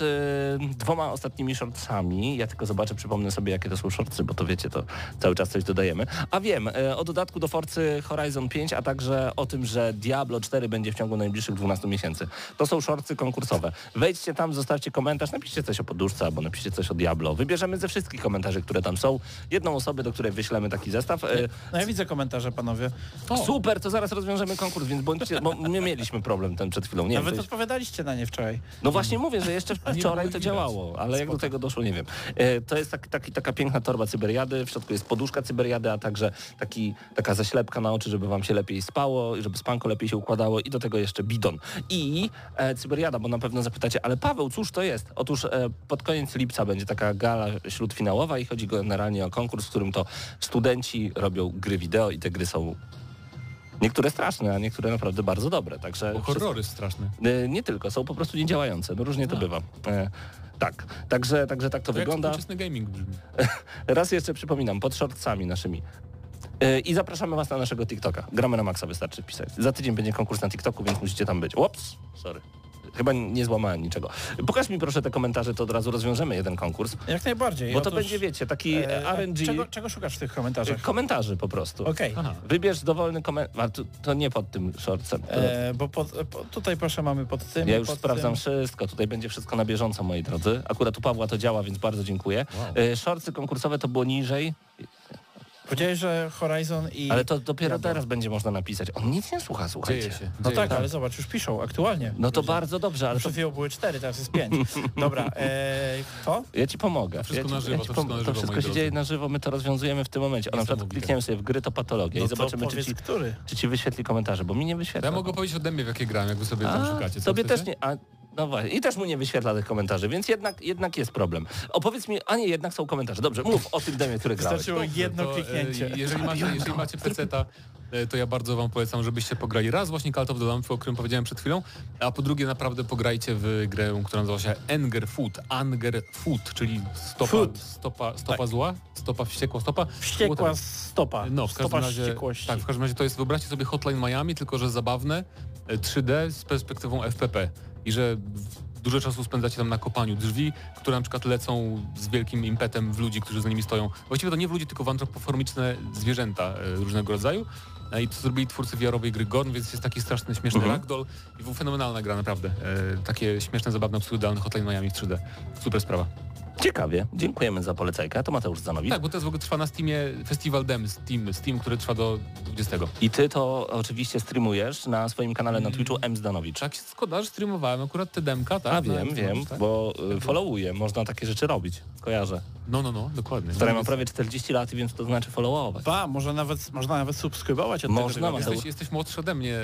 e, dwoma ostatnimi shortsami. Ja tylko zobaczę, przypomnę sobie, jakie to są shortsy, bo to wiecie, to cały czas coś dodajemy. A wiem, e, o dodatku do Forcy Horizon 5, a także o tym, że Diablo 4 będzie w ciągu najbliższych 12 miesięcy. To są shortsy konkursowe. Wejdźcie tam, zostawcie komentarz, napiszcie coś o poduszce albo napiszcie coś o Diablo. Wybierzemy ze wszystkich komentarzy, które tam są, jedną osobę, do której wyślemy taki zestaw. No ja widzę komentarze, panowie. Super, to zaraz rozwiążemy konkurs, więc bądźcie, bo my mieliśmy problem ten przed chwilą. Nie wiem, Nawet odpowiadaliście na nie wczoraj. no właśnie mówię, że jeszcze wczoraj to działało, ale jak do tego doszło, nie wiem. E, To jest tak, taki, taka piękna torba cyberiady, w środku jest poduszka cyberiady, a także taki, taka zaślepka na oczy, żeby wam się lepiej spało, i żeby spanko lepiej się układało i do tego jeszcze bidon. I e, cyberiada, bo na pewno zapytacie, ale Paweł, cóż to jest? Otóż e, pod koniec lipca będzie taka gala śródfinałowa i chodzi generalnie o konkurs, w którym to studenci robią gry wideo i te gry są Niektóre straszne, a niektóre naprawdę bardzo dobre. Także Bo horrory straszne. E, Nie tylko, są po prostu niedziałające. No różnie to bywa. E, tak, także, także tak to To jak wygląda. współczesny gaming brzmi. Raz jeszcze przypominam, pod shortsami naszymi. E, I zapraszamy Was na naszego TikToka. Gramy na maksa, wystarczy pisać. Za tydzień będzie konkurs na TikToku, więc musicie tam być. Ups, sorry. Chyba nie złamałem niczego. Pokaż mi proszę te komentarze, to od razu rozwiążemy jeden konkurs. Jak najbardziej. Bo to Otóż, będzie, wiecie, taki e, a RNG Czego, czego szukasz w tych komentarzach? komentarzy po prostu. Okej. Aha. Wybierz dowolny komentarz. To, to nie pod tym shortsem. To, E, Bo pod, po, tutaj proszę mamy pod tym. Ja już sprawdzam Tym. wszystko, tutaj będzie wszystko na bieżąco, moi drodzy. Akurat u Pawła to działa, więc bardzo dziękuję. E, Shortsy konkursowe to było niżej, Powiedziałeś, że Horizon i... ale to dopiero Diablo. teraz będzie można napisać. On nic nie słucha, słuchajcie. Dzieje się. No dzieje tak, się. ale zobacz, już piszą aktualnie. No to Ludzie. bardzo dobrze, ale to, Przed chwilą były cztery, teraz jest pięć. Dobra, e, to? ja ci pomogę. Wszystko ja na ci, żywo, ja to wszystko na to żywo, wszystko moi się dzieje na żywo, my to rozwiązujemy w tym momencie. O, na przykład klikniemy sobie w gry, to patologia No i to zobaczymy, czy powiedz, ci, który. czy ci wyświetli komentarze, bo mi nie To wyświetla. ja mogę powiedzieć ode mnie, w jakie grałem, jak wy sobie tam A, szukacie. Co Tobie chcecie? też nie. A, no właśnie. I też mu nie wyświetla tych komentarzy, więc jednak, jednak jest problem. Opowiedz mi, a nie, jednak są komentarze. Dobrze, mów o tym demie, który grałeś. Wystarczyło jedno to, e, kliknięcie. Jeżeli macie, jeżeli macie peceta, e, to ja bardzo wam polecam, żebyście pograli raz właśnie Call of the Lamp, o którym powiedziałem przed chwilą, a po drugie naprawdę pograjcie w grę, która nazywa się Anger Food. Anger Food, czyli stopa, Food. stopa, stopa zła, stopa wściekła stopa. Wściekła stopa. No, w każdym stopa razie, wściekłości. tak, w każdym razie to jest, wyobraźcie sobie Hotline Miami, tylko że zabawne, e, 3D z perspektywą FPP i że dużo czasu spędzacie tam na kopaniu drzwi, które na przykład lecą z wielkim impetem w ludzi, którzy za nimi stoją. Właściwie to nie w ludzi, tylko w antropoformiczne zwierzęta e, różnego rodzaju. E, I to zrobili twórcy VR-owej gry Gorn, więc jest taki straszny, śmieszny Mhm. ragdoll i był fenomenalna gra naprawdę. E, takie śmieszne, zabawne, absurdalne Hotline Miami w 3D. Super sprawa. Ciekawie, dziękujemy za polecajkę. A to Mateusz Zanowicz. Tak, bo to jest w ogóle trwa na Steamie Festival Dem Steam, Steam, który trwa do 20. I ty to oczywiście streamujesz na swoim kanale na Twitchu M. Zdanowicz. Tak, szkoda, że streamowałem akurat te demka, tak? A wiem, wiem, tak? bo y, followuję, można takie rzeczy robić. Kojarzę. No, no, no, dokładnie. Stary, mam prawie 40 lat, więc to znaczy followować. Ba, może nawet, można nawet subskrybować od Można, tego. Mateusz. Jesteś, jesteś młodszy ode mnie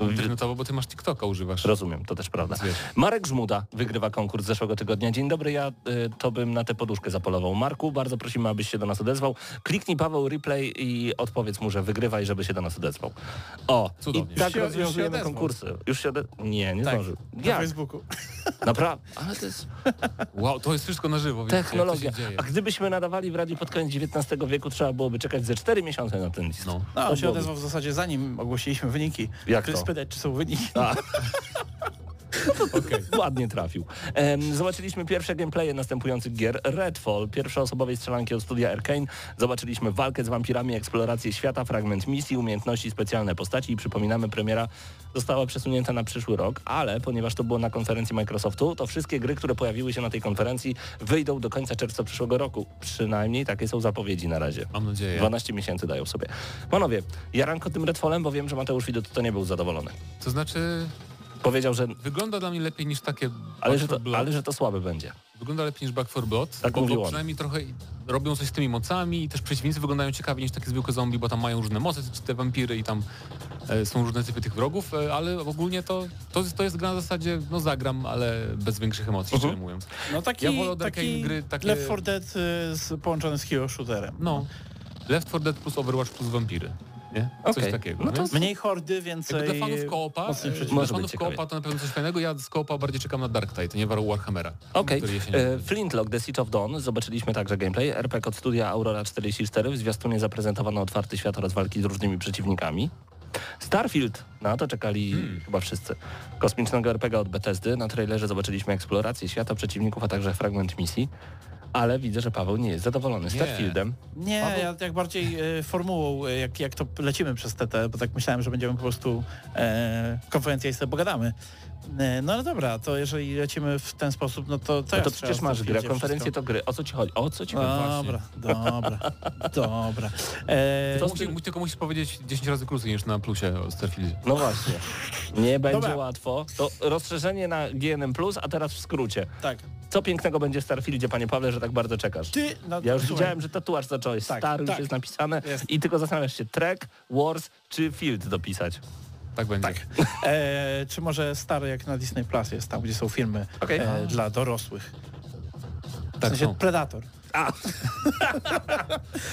e, internetowo, bo ty masz TikToka używasz. Rozumiem, to też prawda. Marek Żmuda wygrywa konkurs z zeszłego tygodnia. Dzień dobry, ja y, to bym na tę poduszkę zapolował. Marku, bardzo prosimy, abyś się do nas odezwał. Kliknij Paweł replay i odpowiedz mu, że wygrywa i żeby się do nas odezwał. O, Cudownie. i tak Już się- już się rozwiązujemy odezwał. konkursy. Już się ode... Nie, nie Tak, zdążył. Na Jak? Facebooku. Naprawdę? Ale to jest Wow, to jest wszystko na żywo. technologia. To się dzieje. A gdybyśmy nadawali w radiu pod koniec XIX wieku, trzeba byłoby czekać ze 4 miesiące na ten list. No. No, on To się odezwał w zasadzie zanim ogłosiliśmy wyniki. Jak Chcę to? spytać, czy są wyniki. Okej. ładnie trafił. Zobaczyliśmy pierwsze gameplaye następujących gier. Redfall, pierwszoosobowej strzelanki od studia Arkane. Zobaczyliśmy walkę z wampirami, eksplorację świata, fragment misji, umiejętności, specjalne postaci i przypominamy, premiera została przesunięta na przyszły rok, ale ponieważ to było na konferencji Microsoftu, to wszystkie gry, które pojawiły się na tej konferencji wyjdą do końca czerwca przyszłego roku. Przynajmniej takie są zapowiedzi na razie. Mam nadzieję. 12 miesięcy dają sobie. Panowie, jaranko tym Redfallem, bo wiem, że Mateusz Widot to nie był zadowolony. To znaczy, Powiedział, że wygląda dla mnie lepiej niż takie ale że, to, 4 Blood. ale że to słabe będzie. Wygląda lepiej niż Back 4 Blood, Tak bo, mówił bo on. przynajmniej trochę robią coś z tymi mocami i też przeciwnicy wyglądają ciekawie niż takie zwykłe zombie, bo tam mają różne moce, czy te wampiry i tam E, Są różne typy tych wrogów, e, ale ogólnie to, to, jest, to jest gra na zasadzie, no zagram, ale bez większych emocji, szczerze mówiąc. No taki, Ja wolę od taki gry takie- Left 4 Dead y, z, połączony z hero shooterem. No, Left 4 Dead plus Overwatch plus wampiry, nie? Coś Okej. takiego. No to więc Mniej hordy, więcej... jakby dla fanów koopa, e, dla fanów koopa to na pewno coś fajnego, ja z koopa bardziej czekam na Dark Tide, nie War Warhammera. Okej, jesienią e. Flintlock, The Siege of Dawn, zobaczyliśmy także gameplay. RPG od studia Aurora 44, w zwiastunie zaprezentowano otwarty świat oraz walki z różnymi przeciwnikami. Starfield, na to czekali Hmm. chyba wszyscy. Kosmicznego RPG od Bethesdy, na trailerze zobaczyliśmy eksplorację świata, przeciwników, a także fragment misji. Ale widzę, że Paweł nie jest zadowolony Nie. Starfieldem. Nie, ja jak bardziej e, formułą, e, jak, jak to lecimy przez TT, bo tak myślałem, że będziemy po prostu e, konferencja i sobie pogadamy. E, no ale dobra, to jeżeli lecimy w ten sposób, no to No teraz to przecież masz grę, konferencję wszystko. to gry. O co ci chodzi? O co ci chodzi? Dobra, dobra, dobra. E, To- Musi, tylko musisz powiedzieć 10 razy krócej niż na plusie o Starfieldzie. No właśnie. Nie będzie Dobra. łatwo. To rozszerzenie na GNM+, a teraz w skrócie. tak. Co pięknego będzie w Starfieldzie, panie Pawle, że tak bardzo czekasz? Ty, no, Ja już słuchaj, widziałem, że tatuaż zacząłeś. Tak, Star już tak. jest napisane Jest. i tylko zastanawiasz się, Trek, Wars czy Field dopisać. Tak będzie. Tak. E, czy może stary jak na Disney Plus jest tam, gdzie są filmy Okej. e, dla dorosłych. W Tak sensie są. Predator. A!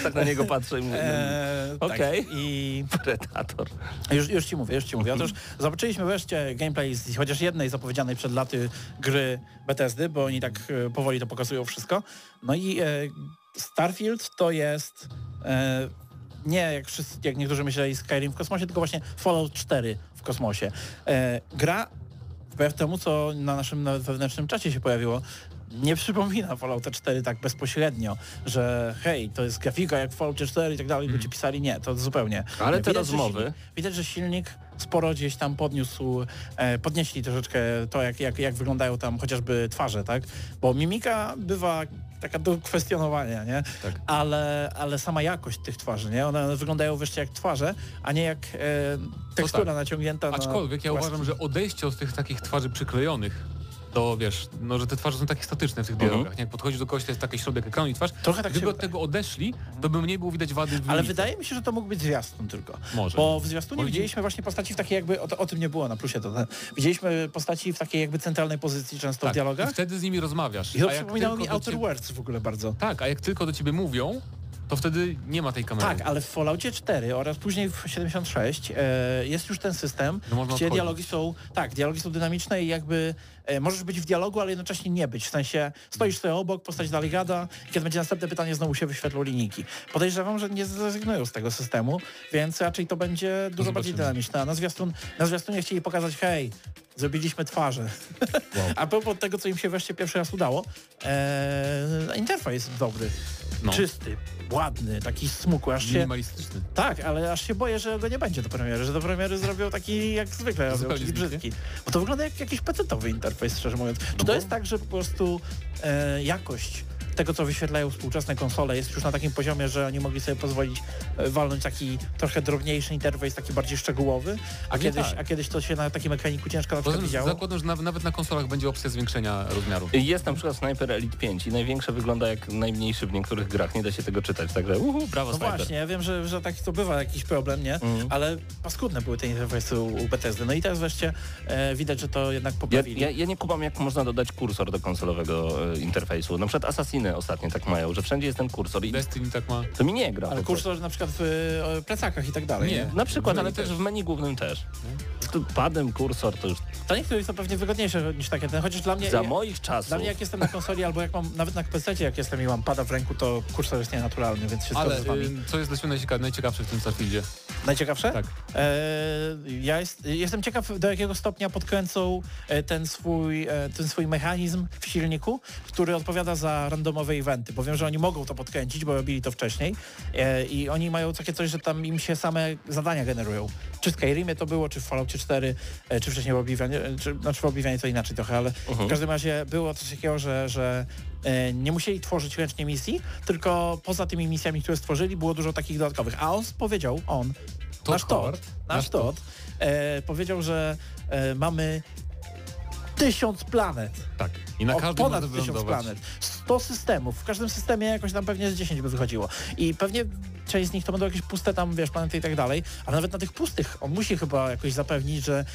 tak na niego patrzę i mówię, E, Okej. tak. I Predator. Już, już ci mówię, już ci mówię. Otóż zobaczyliśmy wreszcie gameplay z chociaż jednej zapowiedzianej przed laty gry Bethesdy, bo oni tak e, powoli to pokazują wszystko. No i e, Starfield to jest e, nie jak, wszyscy, jak niektórzy myśleli Skyrim w kosmosie, tylko właśnie Fallout 4 w kosmosie. E, gra wbrew temu, co na naszym wewnętrznym czacie się pojawiło, nie przypomina Fallouta 4 tak bezpośrednio, że hej, to jest grafika jak w Falloutie 4 i tak dalej, ludzie pisali, nie, to zupełnie. Ale te Widać, że rozmowy... silnik- Widać, że silnik sporo gdzieś tam podniósł, e, podnieśli troszeczkę to, jak, jak, jak wyglądają tam chociażby twarze, tak? Bo mimika bywa taka do kwestionowania, nie? Tak. Ale, ale sama jakość tych twarzy, nie? One wyglądają wreszcie jak twarze, a nie jak e, tekstura tak. naciągnięta Aczkolwiek ja na uważam, że odejście od tych takich twarzy przyklejonych, to wiesz, no że te twarze są takie statyczne w tych Mhm. dialogach. Nie? Jak podchodzisz do kogoś, to jest taki środek ekranu i twarz. Trochę tak Gdyby się od tego odeszli, to by mniej było widać wady w Ale wydaje mi się, że to mógł być zwiastun tylko. Może. Bo w zwiastunie Może- widzieliśmy właśnie postaci w takiej jakby, o, o tym nie było na plusie, to, widzieliśmy postaci w takiej jakby centralnej pozycji często w tak. dialogach. I wtedy z nimi rozmawiasz. I to przypominało mi Outer ciebie- Worlds w ogóle bardzo. Tak, a jak tylko do ciebie mówią, to wtedy nie ma tej kamery. Tak, ale w Falloutie 4 oraz później w 76 e, jest już ten system, No gdzie odchodzić. dialogi są, tak, dialogi są dynamiczne i jakby możesz być w dialogu, ale jednocześnie nie być. W sensie stoisz sobie obok, postać dalej gada kiedy będzie następne pytanie, znowu się wyświetlą linijki. Podejrzewam, że nie zrezygnują z tego systemu, więc raczej to będzie dużo bardziej zobaczymy. dynamiczne. A na, zwiastun, na zwiastunie chcieli pokazać, hej, zrobiliśmy twarze. A propos tego, co im się wreszcie pierwszy raz udało, e, interfejs dobry, No. czysty, ładny, taki smukły, aż się... Minimalistyczny. Tak, ale aż się boję, że go nie będzie do premiery, że do premiery zrobią taki jak zwykle robią, czyli brzydki. Bo to wygląda jak jakiś pecetowy interfejs, szczerze mówiąc. Czy to bo- jest tak, że po prostu e, jakość tego, co wyświetlają współczesne konsole jest już na takim poziomie, że oni mogli sobie pozwolić e, walnąć taki trochę drobniejszy interfejs, taki bardziej szczegółowy, a Pewnie kiedyś, tak. a kiedyś to się na takim ekraniku ciężko na przykład widziało. zakładam, że na, nawet na konsolach będzie opcja zwiększenia rozmiaru. Jest na przykład Sniper Elite 5 i największe wygląda jak najmniejszy w niektórych grach, nie da się tego czytać, także uhu, brawo No Sniper. właśnie, ja wiem, że, że tak to bywa jakiś problem, nie? Mhm. Ale paskudne były te interfejsy u, u Bethesdy. No i teraz wreszcie e, widać, że to jednak Ja, poprawili. ja, ja nie kumam, jak można dodać kursor do konsolowego e, interfejsu. Na przykład Assassiny ostatnio tak mają, że wszędzie jest ten kursor i Destiny tak ma. to mi nie gra. Ale kursor na przykład w e, plecakach i tak dalej. Nie. Na przykład, ale też w menu głównym też. Tu Padem kursor to już To niektórych to pewnie wygodniejsze niż takie ten, chociaż dla mnie... za moich czasów. dla mnie jak jestem na konsoli albo jak mam nawet na PC jak jestem i mam pada w ręku, to kursor jest nienaturalny, więc się Ale zgodzę z wami. y, co jest dla Ciebie najciekawsze w tym Starfieldzie? Najciekawsze? Tak. E, ja jest, jestem ciekaw, do jakiego stopnia podkręcą e, ten swój, e, ten swój mechanizm w silniku, który odpowiada za randomowe eventy, bo wiem, że oni mogą to podkręcić, bo robili to wcześniej e, i oni mają takie coś, że tam im się same zadania generują. Czy w Skyrimie to było, czy w Falloutie 4, e, czy wcześniej w Oblivianie, czy, znaczy w Oblivianie to inaczej trochę, ale w każdym razie było coś takiego, że, że e, nie musieli tworzyć ręcznie misji, tylko poza tymi misjami, które stworzyli, było dużo takich dodatkowych. A on powiedział, on, Todd nasz Todd, Nasz Todd, e, powiedział, że e, mamy tysiąc planet. Tak. I na każdym ponad tysiąc wylądować. planet. 100 systemów. W każdym systemie jakoś tam pewnie z 10 by wychodziło. I pewnie część z nich to będą jakieś puste tam, wiesz, planety i tak dalej, ale nawet na tych pustych on musi chyba jakoś zapewnić, że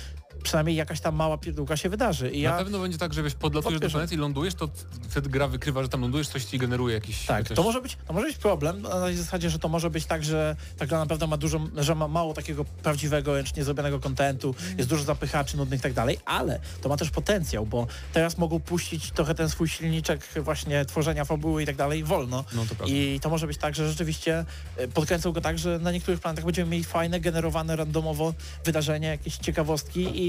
przynajmniej jakaś tam mała pierdółka się wydarzy. I Na ja, pewno będzie tak, że wiesz, podlatujesz do planety i lądujesz, to wtedy gra wykrywa, że tam lądujesz, coś ci generuje jakiś... tak, też- to może być, to może być problem na tej zasadzie, że to może być tak, że ta gra naprawdę ma dużo, że ma mało takiego prawdziwego, ręcznie zrobionego kontentu, jest dużo zapychaczy nudnych i tak dalej, ale to ma też potencjał, bo teraz mogą puścić trochę ten swój silniczek właśnie tworzenia fabuły i tak dalej wolno. No to. I to może być tak, że rzeczywiście e, podkręcą go tak, że na niektórych planetach będziemy mieli fajne, generowane randomowo wydarzenia, jakieś ciekawostki i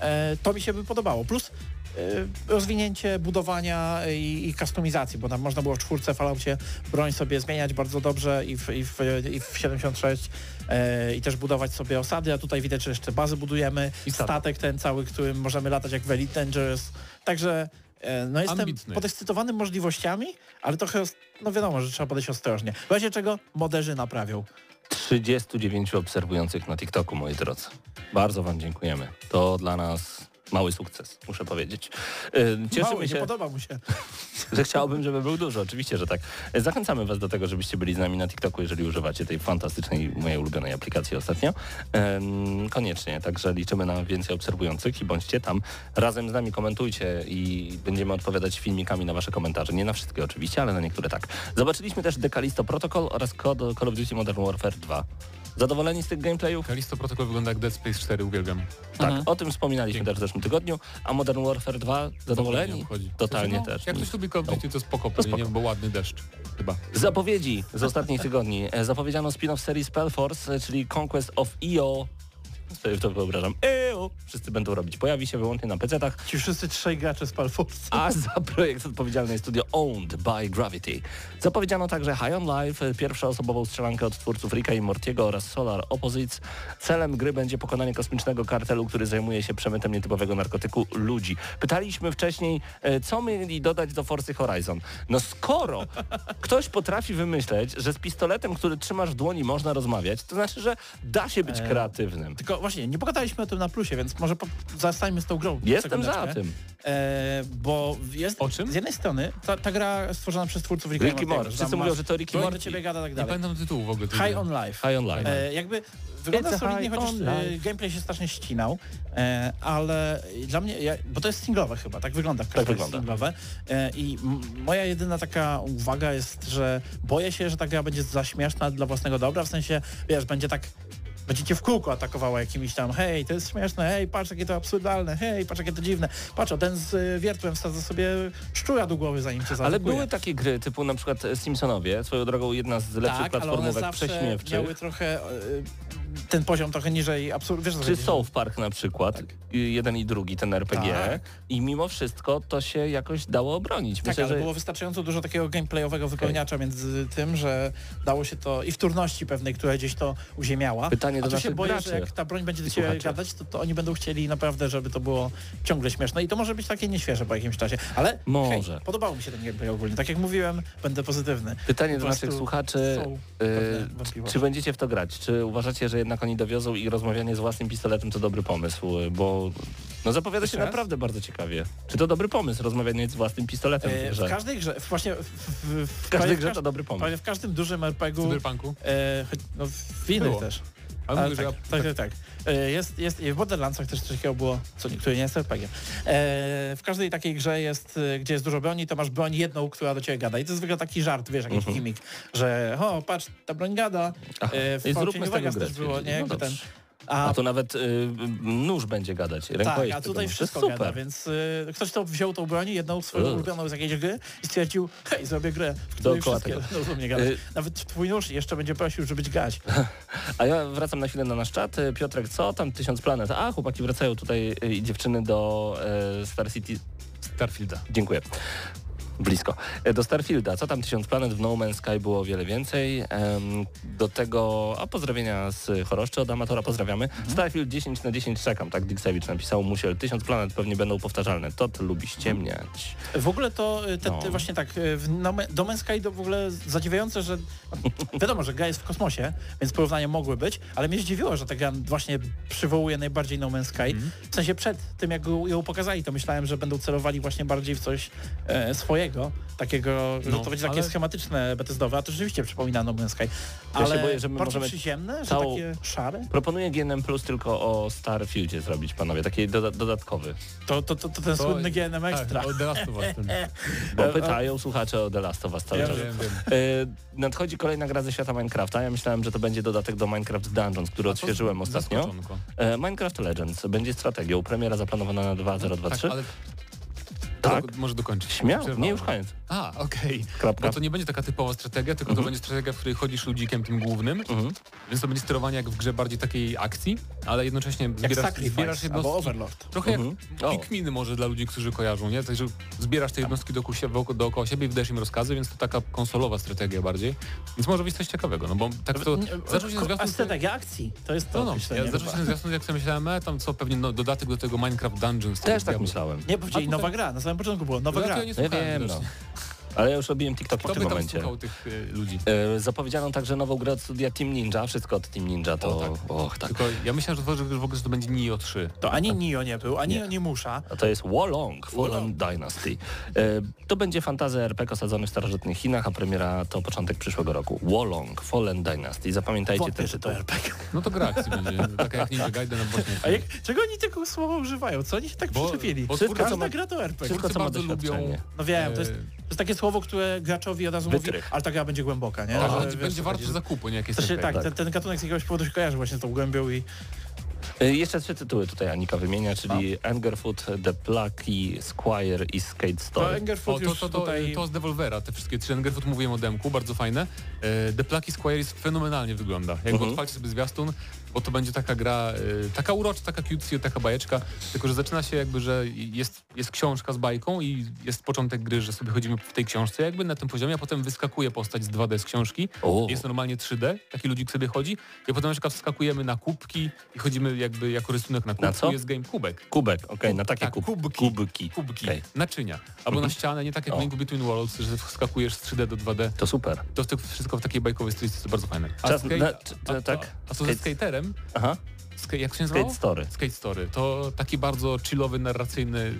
e, to mi się by podobało. Plus e, rozwinięcie budowania i, i kustomizacji, bo tam można było w czwórce Falloutie broń sobie zmieniać bardzo dobrze i w, i w, i w 76 e, i też budować sobie osady, a tutaj widać, że jeszcze bazy budujemy, I statek. statek ten cały, którym możemy latać jak w Elite Dangerous. Także e, no jestem Ambitny. podekscytowany możliwościami, ale trochę, no wiadomo, że trzeba podejść ostrożnie. W razie czego moderzy naprawią. 39 obserwujących na TikToku, moi drodzy. Bardzo Wam dziękujemy. To dla nas mały sukces, muszę powiedzieć. Yy, Cieszymy Mały, nie się, podoba mu się. że chciałbym, żeby był dużo. Oczywiście, że tak. Zachęcamy Was do tego, żebyście byli z nami na TikToku, jeżeli używacie tej fantastycznej, mojej ulubionej aplikacji ostatnio. Koniecznie, także liczymy na więcej obserwujących i bądźcie tam. Razem z nami komentujcie i będziemy odpowiadać filmikami na Wasze komentarze. Nie na wszystkie oczywiście, ale na niektóre tak. Zobaczyliśmy też Decalisto Protocol oraz Call of Duty Modern Warfare 2. Zadowoleni z tych gameplayów? Kalisto Protocol wygląda jak Dead Space 4, uwielbiam. Tak, Mhm. o tym wspominaliśmy też w zeszłym tygodniu. A Modern Warfare 2 zadowoleni? Totalnie no, też. Jak ktoś lubi Call of Duty, to spoko, pewnie, spoko. nie, bo ładny deszcz. Chyba. Zapowiedzi z ostatnich tygodni. E, Zapowiedziano spin-off serii Spellforce, e, czyli Conquest of EO. Sobie to wyobrażam. EO! Wszyscy będą robić. Pojawi się wyłącznie na PC-tach, Ci wszyscy trzej gracze z Palforce. a za projekt odpowiedzialne jest studio Owned by Gravity. Zapowiedziano także High on Life, pierwszoosobową strzelankę od twórców Ricka i Mortiego oraz Solar Opposites. Celem gry będzie pokonanie kosmicznego kartelu, który zajmuje się przemytem nietypowego narkotyku ludzi. Pytaliśmy wcześniej, e, co mieli dodać do Forcy Horizon. No skoro ktoś potrafi wymyśleć, że z pistoletem, który trzymasz w dłoni można rozmawiać, to znaczy, że da się być E, kreatywnym. Tylko właśnie, nie pogadaliśmy o tym na plusie, więc może po, zostańmy z tą grą. Jestem za tym. E, bo jest O czym? z jednej strony ta, ta gra stworzona przez twórców Ricky Mortiego, Morty. że Wszyscy mówią, że to Ricky broń do Morty. ciebie gada, tak Nie dalej. pamiętam tytułu w ogóle. High on Life. High on Life. E, jakby wygląda It's solidnie, chociaż e, gameplay się strasznie ścinał, e, ale dla mnie, ja, bo to jest singlowe chyba, tak wygląda w każdym razie wygląda. singlowe e, i moja jedyna taka uwaga jest, że boję się, że ta gra będzie za śmieszna dla własnego dobra, w sensie, wiesz, będzie tak Będziecie w kółko atakowała jakimiś tam, hej, to jest śmieszne, hej, patrz jakie to absurdalne, hej, patrz jakie to dziwne. Patrz, o ten z y, wiertłem wsadza sobie szczura do głowy, zanim cię zaatakuje. Ale były takie gry, typu na przykład e, Simpsonowie, swoją drogą jedna z lepszych tak, platformówek prześmiewczych. miały trochę y, ten poziom trochę niżej, absurd, wiesz, Czy chodzi? South Park na przykład, i jeden i drugi, ten RPG. Tak. I mimo wszystko to się jakoś dało obronić. Tak, Myślę, ale że było wystarczająco dużo takiego gameplayowego wypełniacza między tym, że dało się to i wtórności pewnej, która gdzieś to uziemiała. Pytanie do A tu się naszych boję, graczy że jak ta broń będzie do ciebie gadać, to, to oni będą chcieli naprawdę, żeby to było ciągle śmieszne i to może być takie nieświeże po jakimś czasie. Ale Może. Hej, podobało mi się ten gameplay ogólnie. Tak jak mówiłem, będę pozytywny. pytanie do naszych słuchaczy, y, wątpliwości. czy będziecie w to grać? Czy uważacie, że jednak oni dowiozą i rozmawianie z własnym pistoletem to dobry pomysł? Y, No, zapowiada się naprawdę bardzo ciekawie. Czy to dobry pomysł, rozmawianie z własnym pistoletem E, w grze? w każdej grze, w- właśnie w, w, w, W każdej grze to dobry pomysł. w każdym dużym RPG-u, Cyberpunku. e, choć- no w innych Było. też. Ale Ale tak, że tak, tak, tak. E, Jest, jest, i w Borderlandsach też coś takiego było, co niektóre nie jest RPG. E, w każdej takiej grze jest, e, gdzie jest dużo broni, to masz broń jedną, która do ciebie gada. I to jest zwykle taki żart, wiesz, jakiś Mhm. gimmick, że o, patrz, ta broń gada. E, w I zróbmy z tego grę. też było, nie? No ten. A, A to nawet y, nóż będzie gadać. tak, a tutaj wszystko Super. gada, więc y, ktoś to wziął tą broń, jedną swoją Ugh. ulubioną z jakiejś gry i stwierdził, hej, zrobię grę, w której Dookoła wszystkie tego. będą mnie gadać. Y- Nawet twój nóż jeszcze będzie prosił, żeby dźgać. A ja wracam na chwilę na nasz czat. Y, Piotrek, co tam Tysiąc Planet? A, chłopaki wracają tutaj y, i dziewczyny do e, Star City. Starfielda. Dziękuję. Blisko. E, Do Starfielda. Co tam Tysiąc Planet? W No Man's Sky było o wiele więcej. Do tego, a pozdrowienia z Choroszczy od Amatora pozdrawiamy. Mhm. Starfield 10 na 10 czekam, tak Dixewicz napisał. Musiel. Tysiąc Planet pewnie będą powtarzalne. Tot lubi ściemniać. W ogóle to y, te, No. te właśnie tak, y, w No No Man's Sky to w ogóle zadziwiające, że wiadomo, że gra jest w kosmosie, więc porównania mogły być, ale mnie zdziwiło, że ta gra właśnie przywołuje najbardziej No Man's Sky. Mhm. W sensie przed tym, jak ją pokazali, to myślałem, że będą celowali właśnie bardziej w coś e, swojego, takiego, że No, to będzie takie ale- schematyczne Bethesdowe, a to rzeczywiście przypomina No Man's Sky. Ja się Ale boję, że my możemy przyziemne, że całą- takie szare. Proponuję GNM Plus tylko o Starfieldzie zrobić, panowie, taki doda dodatkowy. To, to, to, to ten To- słynny GNM Extra. Tak, od The Last of Us. Bo E, pytają słuchacze o The Last of Us cały Ja czas. Wiem, wiem. E, nadchodzi kolejna gra ze świata Minecrafta. Ja myślałem, że to będzie dodatek do Minecraft Dungeons, który odświeżyłem ostatnio. E, Minecraft Legends będzie strategią. Premiera zaplanowana na 2023. Tak, ale Tak. Do, może dokończyć. Śmiało, Przerwałem. nie już koniec. A, okej. Kropka. Bo to nie będzie taka typowa strategia, tylko to będzie strategia, w której chodzisz ludzikiem tym głównym, Mhm. więc to będzie sterowanie jak w grze bardziej takiej akcji, ale jednocześnie Jak zbierasz, zbierasz albo jednostki. Overlord. Trochę Mhm. jak. Pikminy może dla ludzi, którzy kojarzą, nie? Także zbierasz te jednostki dookoła dookoła siebie i wydajesz im rozkazy, więc to taka konsolowa strategia bardziej. Więc może być coś ciekawego, no bo tak to zaczął się A zwiastun... strategia akcji, to jest to No, no, ja zaczął się zwiastun, jak sobie myślałem, e, tam co pewnie no, dodatek do tego Minecraft Dungeons. Też tak myślałem. Nie, powiedzieli nowa gra, na samym początku było nowa No, gra. ja nie No ja wiem, no. Ale ja już robiłem TikTok w Kto tym by tam momencie. słuchał tych y, ludzi? E, zapowiedziano także nową grę od studia Team Ninja. Wszystko od Team Ninja to... O, tak. Och, tak. Tylko ja myślałem, że to, że w ogóle że to będzie Nio 3. To ani Nio nie był, ani Nie. nie musza. A to jest Wolong, Fallen Wolong. Dynasty. E, to będzie fantazy RPG osadzony w starożytnych Chinach, a premiera to początek przyszłego roku. Wolong, Fallen Dynasty. Zapamiętajcie ten Wątpię, że to tytuł. RPG. No to gra akcji będzie, taka jak Ninja Gaiden, no właśnie. A jak, czego oni tego słowa używają? Co oni się tak Bo- przyczepili? bo Wszystko, twórcy Każda ma- gra to RPG. Wszystko, Twórcy co ma bardzo lubią doświadczenie. No wiem, to jest, e, to jest takie słowo, które graczowi od razu mówi, Wytrych. ale ta gra będzie głęboka, nie? tak, Że, będzie, wiesz, będzie warto że- zakupu, nie jakieś To RPG. tak, ten, ten gatunek z jakiegoś powodu się kojarzy właśnie z tą głębią i E, Jeszcze trzy tytuły tutaj Anika wymienia, czyli Angerfoot, The Plucky, Squire i Skate to Story. O, Angerfoot to, to, to, tutaj... to z Devolvera, te wszystkie trzy Angerfoot mówiłem o demku, bardzo fajne. E, The Plucky Squire fenomenalnie wygląda. Jakby Mhm. odpalcie sobie zwiastun, bo to będzie taka gra, e, taka urocza, taka cutesy, taka bajeczka, tylko że zaczyna się jakby, że jest, jest książka z bajką i jest początek gry, że sobie chodzimy w tej książce jakby na tym poziomie, a potem wyskakuje postać z 2D z książki, O. jest normalnie 3D, taki ludzik sobie chodzi i potem na przykład wskakujemy na kubki i chodzimy jakby jako rysunek na kubku, Na co? jest game kubek. Kubek, okej, na takie tak, kub, kubki. kubki. Kubki, Okej. naczynia. Albo na ścianę, nie tak jak O. w Link Between Worlds, że wskakujesz z 3D do 2D. To super. To wszystko w takiej bajkowej stylistyce to bardzo fajne. A, Czas skate, na- a, czy- a, tak? a co ze Skate- Aha, ska, jak się nazywało? Skate Story. Skate Story. To taki bardzo chillowy, narracyjny,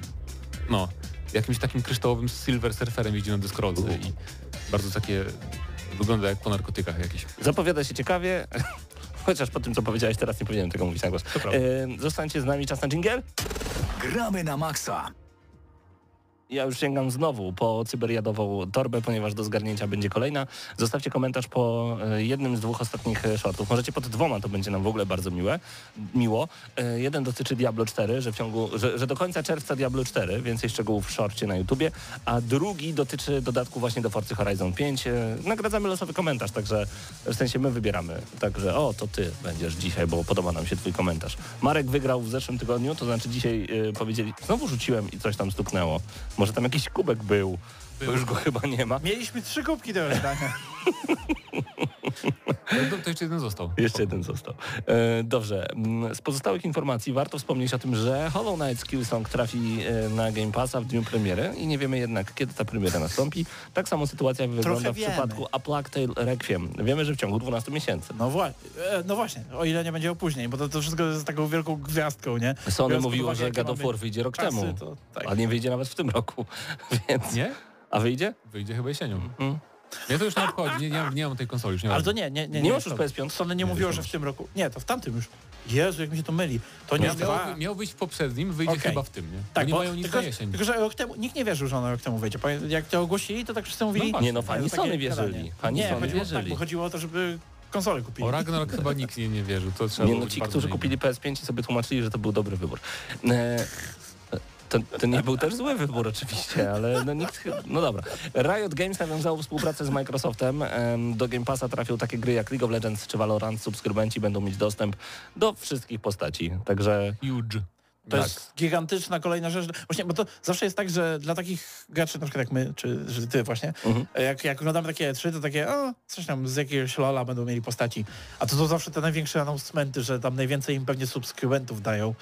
no, jakimś takim kryształowym silver surferem jeździ na deskorolce i bardzo takie, wygląda jak po narkotykach jakiś. Zapowiada się ciekawie. Chociaż po tym, co powiedziałeś, teraz nie powinienem tego mówić na głos. E, zostańcie z nami, czas na dżingiel. Gramy na maksa. Ja już sięgam znowu po cyberjadową torbę, ponieważ do zgarnięcia będzie kolejna. Zostawcie komentarz po e, jednym z dwóch ostatnich e, shortów. Możecie pod dwoma, to będzie nam w ogóle bardzo miłe, miło. E, Jeden dotyczy Diablo 4, że, w ciągu, że, że do końca czerwca Diablo 4, więcej szczegółów w shorcie na YouTubie, a drugi dotyczy dodatku właśnie do Forcy Horizon 5. E, Nagradzamy losowy komentarz, także w sensie my wybieramy. Także o, to ty będziesz dzisiaj, bo podoba nam się twój komentarz. Marek wygrał w zeszłym tygodniu, to znaczy dzisiaj powiedzieli, znowu rzuciłem i coś tam stuknęło. Może tam jakiś kubek był, bo już go chyba nie ma. Mieliśmy trzy kubki do rozdania. To, to jeszcze jeden został. Jeszcze jeden został. E, dobrze, mm, z pozostałych informacji warto wspomnieć o tym, że Hollow Knight Skillsong trafi e, na Game Passa w dniu premiery i nie wiemy jednak, kiedy ta premiera nastąpi. Tak samo sytuacja wygląda w przypadku A Plague Tale Requiem. Wiemy, że w ciągu 12 miesięcy. No, wła- e, no właśnie, o ile nie będzie opóźnień, bo to, to wszystko jest taką wielką gwiazdką, nie? Sony pod mówiło, że God of War wyjdzie rok czasy, temu, To, tak. a nie wyjdzie nawet w tym roku, więc... Nie? A wyjdzie? Wyjdzie chyba jesienią. Mm. Mnie to już nie obchodzi, nie, nie, mam- nie mam tej konsoli, już nie Ale to nie, nie, nie. Nie masz już to- PS5? Sony nie Nie, mówiło, że nie w tym roku. Nie, to w tamtym już. Jezu, jak mi się to myli. To nie Miał, miał, wyjść w poprzednim, wyjdzie Okej. chyba w tym, nie? Tak, bo nie bo mają nic tylko, na jesień. tylko, że rok temu, nikt nie wierzył, że ona rok temu wyjdzie. Jak to ogłosili, to tak wszyscy mówili... No Nie no, fani Sony wierzyli. Fani nie, Sony chodziło, tak, wierzyli. bo chodziło o to, żeby konsolę kupili. O Ragnarok chyba nikt nie, nie wierzył. To trzeba Nie no, ci, którzy kupili PS5 i sobie tłumaczyli, że to był dobry wybór. E, to, to nie był też zły wybór oczywiście, ale no nikt... No dobra. Riot Games nawiązało współpracę z Microsoftem. Em, Do Game Passa trafią takie gry jak League of Legends czy Valorant. Subskrybenci będą mieć dostęp do wszystkich postaci. Także Huge. To tak. jest gigantyczna kolejna rzecz. Właśnie, bo to zawsze jest tak, że dla takich graczy, na przykład jak my, czy że ty właśnie, Mhm. jak, jak oglądamy takie E3, to takie, o, coś tam z jakiegoś lola będą mieli postaci. A to są zawsze te największe announcementy, że tam najwięcej im pewnie subskrybentów dają.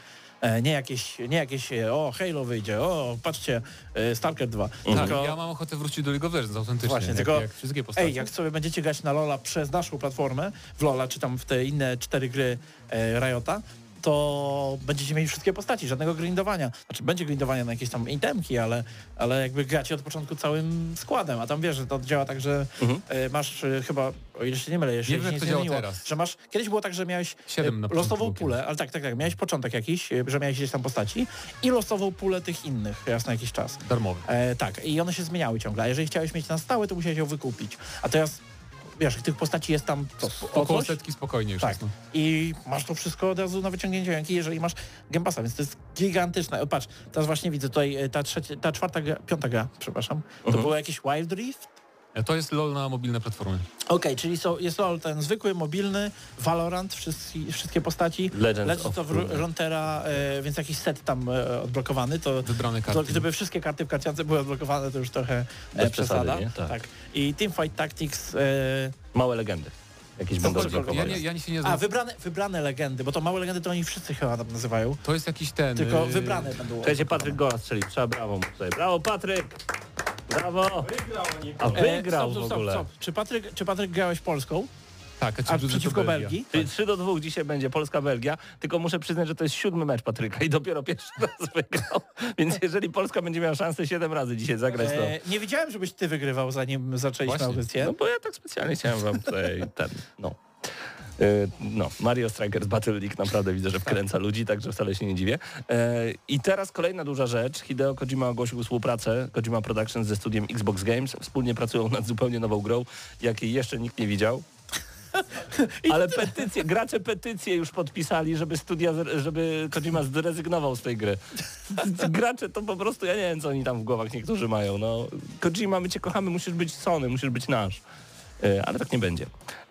E, nie jakieś, nie jakieś, e, o, Halo wyjdzie, o, patrzcie, Stalker 2. Tak, Tylko, ja mam ochotę wrócić do League of Legends autentycznie. Właśnie, jak, tylko- jak wszystkie postacie. Ej, jak sobie będziecie grać na Lola przez naszą platformę, w Lola czy tam w te inne cztery gry e, Riota, to będziecie mieli wszystkie postaci, żadnego grindowania. Znaczy będzie grindowania na jakieś tam itemki, ale, ale jakby gracie od początku całym składem, a tam wiesz, że to działa tak, że Mhm. e, masz e, chyba, o ile się nie mylę, jeszcze Nie wiem, nie zmieniło, że masz, kiedyś było tak, że miałeś e, losową pulę, ale tak, tak, tak, miałeś początek jakiś, że miałeś gdzieś tam postaci i losową pulę tych innych raz na jakiś czas. Darmowy. E, tak, i one się zmieniały ciągle, a jeżeli chciałeś mieć na stałe, to musiałeś ją wykupić. A teraz, wiesz, tych postaci jest tam co, Około setki spokojnie już Tak. No. I masz to wszystko od razu na wyciągnięcie ręki, jeżeli masz Game Passa, więc to jest gigantyczne. Patrz, teraz właśnie widzę tutaj e, ta, trzecia, ta czwarta gra, piąta gra, przepraszam, to Mhm. było jakieś Wild Rift? To jest LOL na mobilne platformy. Okej, czyli są, jest LoL ten zwykły, mobilny, Valorant, wszyscy, wszystkie postaci, Legends, Legends of of Runeterra. E, więc jakiś set tam e, odblokowany, to Wybrane to karty. gdyby wszystkie karty w karciance były odblokowane, to już trochę e, przesada. przesady, nie? Tak. I Teamfight Tactics... E, Małe legendy. Jakieś To będą ja, nie, ja się nie a, znam. wybrane, wybrane legendy, bo to małe legendy to oni wszyscy chyba tam nazywają. To jest jakiś ten... Tylko y, wybrane będą. Słuchajcie, Patryk Gola strzelił. Trzeba brawo mu tutaj. Brawo, Patryk! Brawo! A wygrał E, stop, w stop, ogóle. Stop, stop. Czy, Patryk, czy Patryk grałeś Polską, Tak, a czy przeciwko Belgia. Belgii? Czyli 3 do 2 dzisiaj będzie Polska-Belgia, tylko muszę przyznać, że to jest siódmy mecz Patryka i dopiero pierwszy raz wygrał. Więc jeżeli Polska będzie miała szansę 7 razy dzisiaj zagrać, to... E, nie wiedziałem, żebyś ty wygrywał, zanim zaczęliśmy audycję. No bo ja tak specjalnie chciałem wam tutaj ten, no. Y, No, Mario Strikers Battle League naprawdę widzę, że wkręca ludzi, także wcale się nie dziwię. E, I teraz kolejna duża rzecz. Hideo Kojima ogłosił współpracę Kojima Productions ze studiem Xbox Games. Wspólnie pracują nad zupełnie nową grą, jakiej jeszcze nikt nie widział. Ale petycje, gracze petycje już podpisali, żeby studia, żeby Kojima zrezygnował z tej gry. Gracze to po prostu, ja nie wiem co oni tam w głowach niektórzy mają. No, Kojima, my cię kochamy, musisz być Sony, musisz być nasz. E, Ale tak nie będzie.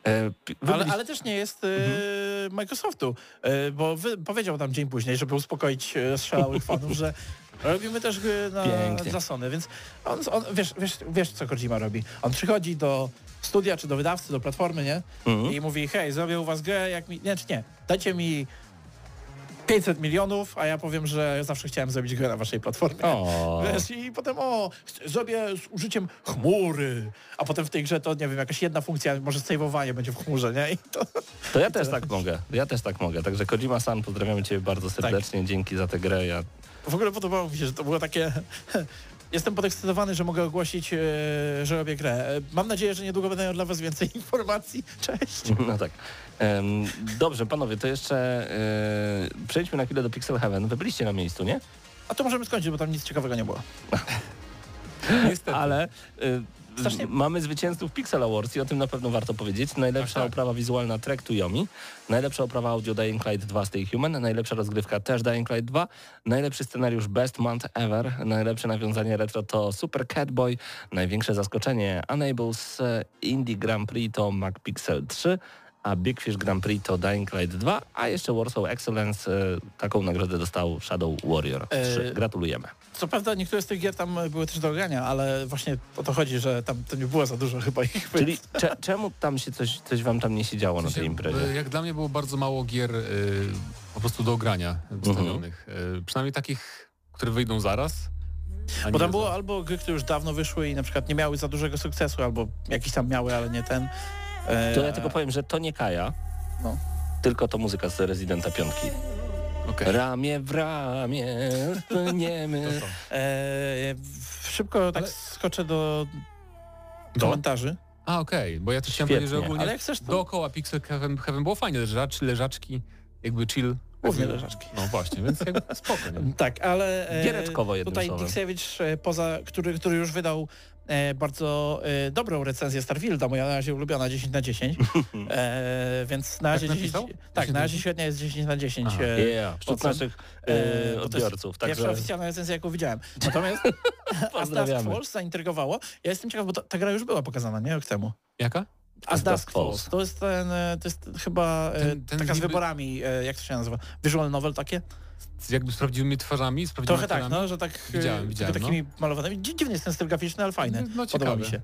E, Ale, ale też nie jest e, Mhm. Microsoftu, bo powiedział tam dzień później, żeby uspokoić strzelałych fanów, że robimy też gry na, Pięknie. dla Sony, więc on, on, wiesz, wiesz, wiesz, co Kojima robi. On przychodzi do studia, czy do wydawcy, do platformy, nie? Mhm. I mówi, hej, zrobię u was grę, jak mi... Nie, czy nie, dajcie mi 500 milionów, a ja powiem, że zawsze chciałem zrobić grę na waszej platformie. O, Wiesz, i potem o, zrobię z użyciem chmury, a potem w tej grze to, nie wiem, jakaś jedna funkcja, może sejwowanie będzie w chmurze, nie? To, to ja też tak mogę. Ja też tak mogę. Także Kojima-san, pozdrawiamy Cię bardzo serdecznie. Dzięki za tę grę. Ja... w ogóle podobało mi się, że to było takie... Jestem podekscytowany, że mogę ogłosić, e, że robię grę. E, Mam nadzieję, że niedługo będę miał dla was więcej informacji. Cześć. No tak. Dobrze, panowie, to jeszcze e, przejdźmy na chwilę do Pixel Heaven. Wy byliście na miejscu, nie? A to możemy skończyć, bo tam nic ciekawego nie było. Niestety. Ale y, Strasznie- mamy zwycięzców Pixel Awards i o tym na pewno warto powiedzieć. Najlepsza Tak, tak. oprawa wizualna Trek to Yomi, najlepsza oprawa audio Dying Light 2 Stay Human, najlepsza rozgrywka też Dying Light 2, najlepszy scenariusz Best Month Ever, najlepsze nawiązanie retro to Super Catboy, największe zaskoczenie Unables, e, Indie Grand Prix to MacPixel 3, a Big Fish Grand Prix to Dying Light 2, a jeszcze Warsaw Excellence, e, taką nagrodę dostał Shadow Warrior 3. E, Gratulujemy. Co prawda niektóre z tych gier tam były też do grania, ale właśnie o to chodzi, że tam to nie było za dużo chyba ich. Czyli cze, czemu tam się coś, coś wam tam nie siedziało na W sensie, tej imprezie? y, Jak dla mnie było bardzo mało gier y, po prostu do grania wystawionych. Y, przynajmniej takich, które wyjdą zaraz. Bo tam było za- albo gry, które już dawno wyszły i na przykład nie miały za dużego sukcesu, albo jakiś tam miały, ale nie ten. E, To ja tylko powiem, że to nie Kaja, No. tylko to muzyka z Residenta piątki. Okej. Ramię w ramię, płyniemy. E, szybko tak Ale- skoczę do Do? komentarzy. A okej, bo ja też chciałem Świetnie. powiedzieć, że ogólnie Ale jak chcesz, to dookoła Pixel Heaven, Heaven było fajnie, leżacz, leżaczki, jakby chill. głównie leżaczki. No właśnie, więc jakby spoko, nie? Tak, ale e, Giereczkowo jednym tutaj. Dixiewicz, e, poza, który, który już wydał e, bardzo e, dobrą recenzję Starfielda, moja na razie ulubiona 10 na 10, e, więc na razie Tak 10, napisał? tak, 10 na razie średnia jest 10 na 10. Aha. e, Yeah, wśród naszych E, e, odbiorców. Pierwsza Także oficjalna recenzja, jaką widziałem. Natomiast A pozdrawiamy. Falls zaintrygowało. Ja jestem ciekaw, bo ta, ta gra już była pokazana, nie? Rok temu. Jaka? A Dusk Dusk Falls. To jest ten, e, to jest chyba e, Ten- ten taka z wyborami, e, jak to się nazywa? Visual novel takie? Z jakby z prawdziwymi twarzami? Z prawdziwymi Trochę tak, aktorami? no, że tak e, Widziałem, tylko widziałem, takimi malowanymi. Dzi- Dziwny jest ten styl graficzny, ale fajny. No, Podoba mi się.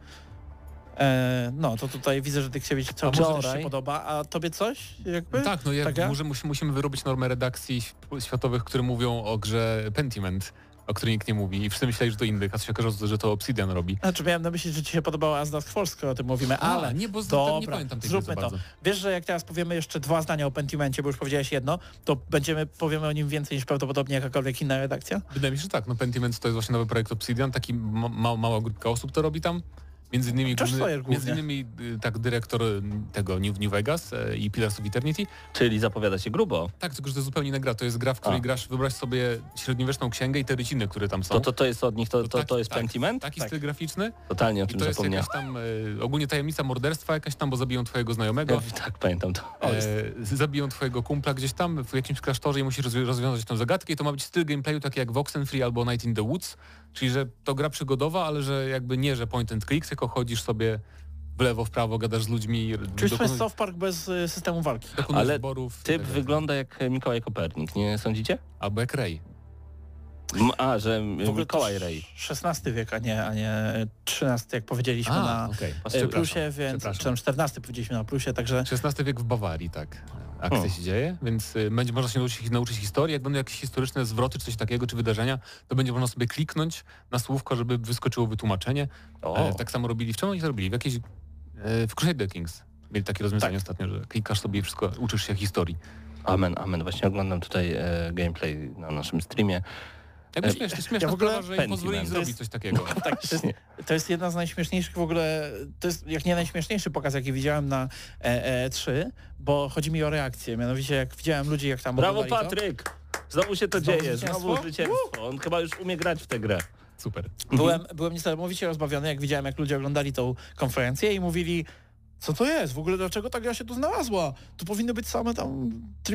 E, no, to tutaj widzę, że Dyksiewicz cały czas się podoba. A tobie coś? Jakby? Tak, no jak może, musi- musimy wyrobić normę redakcji św- światowych, które mówią o grze Pentiment. O której nikt nie mówi i wszyscy myśleli, że to innych, a się okazało, że to Obsidian robi. Znaczy miałem na myśli, że ci się podobała Dusk Falls, skoro o tym mówimy, A, ale nie, bo dobra, nie pamiętam tej zróbmy to. Wiesz, że jak teraz powiemy jeszcze dwa zdania o Pentimencie, bo już powiedziałeś jedno, to będziemy, powiemy o nim więcej niż prawdopodobnie jakakolwiek inna redakcja? Wydaje mi się, że tak. No Pentiment to jest właśnie nowy projekt Obsidian, taki ma, mała grupka osób to robi tam. Między innymi, główny- między innymi y, tak dyrektor y, tego New, New Vegas e, i Pillars of Eternity. Czyli zapowiada się grubo. Tak, tylko że to jest zupełnie inna gra. To jest gra, w której A. grasz, wyobraź sobie średniowieczną księgę i te ryciny, które tam są. To, to, to jest od nich, to, to, tak- to jest tak, Pentiment? Taki Tak. styl graficzny. Totalnie o I tym to jest zapomniałem. jakaś tam e, ogólnie tajemnica morderstwa jakaś tam, bo zabiją twojego znajomego. Ja, tak, pamiętam to. O, jest. E, zabiją twojego kumpla gdzieś tam w jakimś klasztorze i musisz rozwi- rozwiązać tę zagadkę i to ma być styl gameplayu taki jak w Oxenfree albo Night in the Woods, czyli że to gra przygodowa, ale że jakby nie, że point and click, tylko chodzisz sobie w lewo, w prawo, gadasz z ludźmi, Czyli to jest South Park bez y, systemu walki. Ale wyborów. Typ tak, wygląda jak Mikołaj Kopernik, nie sądzicie? Albo jak Ray. A, że W ogóle Mikołaj Rej. XVI wiek, a nie, a nie XIII, jak powiedzieliśmy A, na okej. y, Przepraszam, plusie, więc, czy tam XIV powiedzieliśmy na plusie, także XVI wiek w Bawarii, tak. Akcja Hmm. się dzieje, więc y, będzie można się nauczyć, nauczyć historii. Jak będą jakieś historyczne zwroty czy coś takiego, czy wydarzenia, to będzie można sobie kliknąć na słówko, żeby wyskoczyło wytłumaczenie. O, E, tak samo robili, w czym oni to robili? W jakiejś, e, w Crusader Kings mieli takie rozwiązanie Tak. ostatnio, że klikasz sobie i wszystko, uczysz się historii. amen, amen. Właśnie oglądam tutaj e, gameplay na naszym streamie. Jakby E, śmieszne, śmieszna w ogóle sprawa, że im pozwolili zrobić jest- coś takiego. tak, to jest, to jest jedna z najśmieszniejszych w ogóle, to jest jak nie najśmieszniejszy pokaz, jaki widziałem na e, E3, bo chodzi mi o reakcję, mianowicie jak widziałem ludzi, jak tam Brawo oglądali to, Patryk! Znowu się to Znowu dzieje, zwycięstwo? znowu zwycięstwo. On chyba już umie grać w tę grę. Super. Byłem, byłem niesamowicie rozbawiony, jak widziałem, jak ludzie oglądali tą konferencję i mówili, co to jest? W ogóle dlaczego ta gra się tu znalazła? Tu powinny być same tam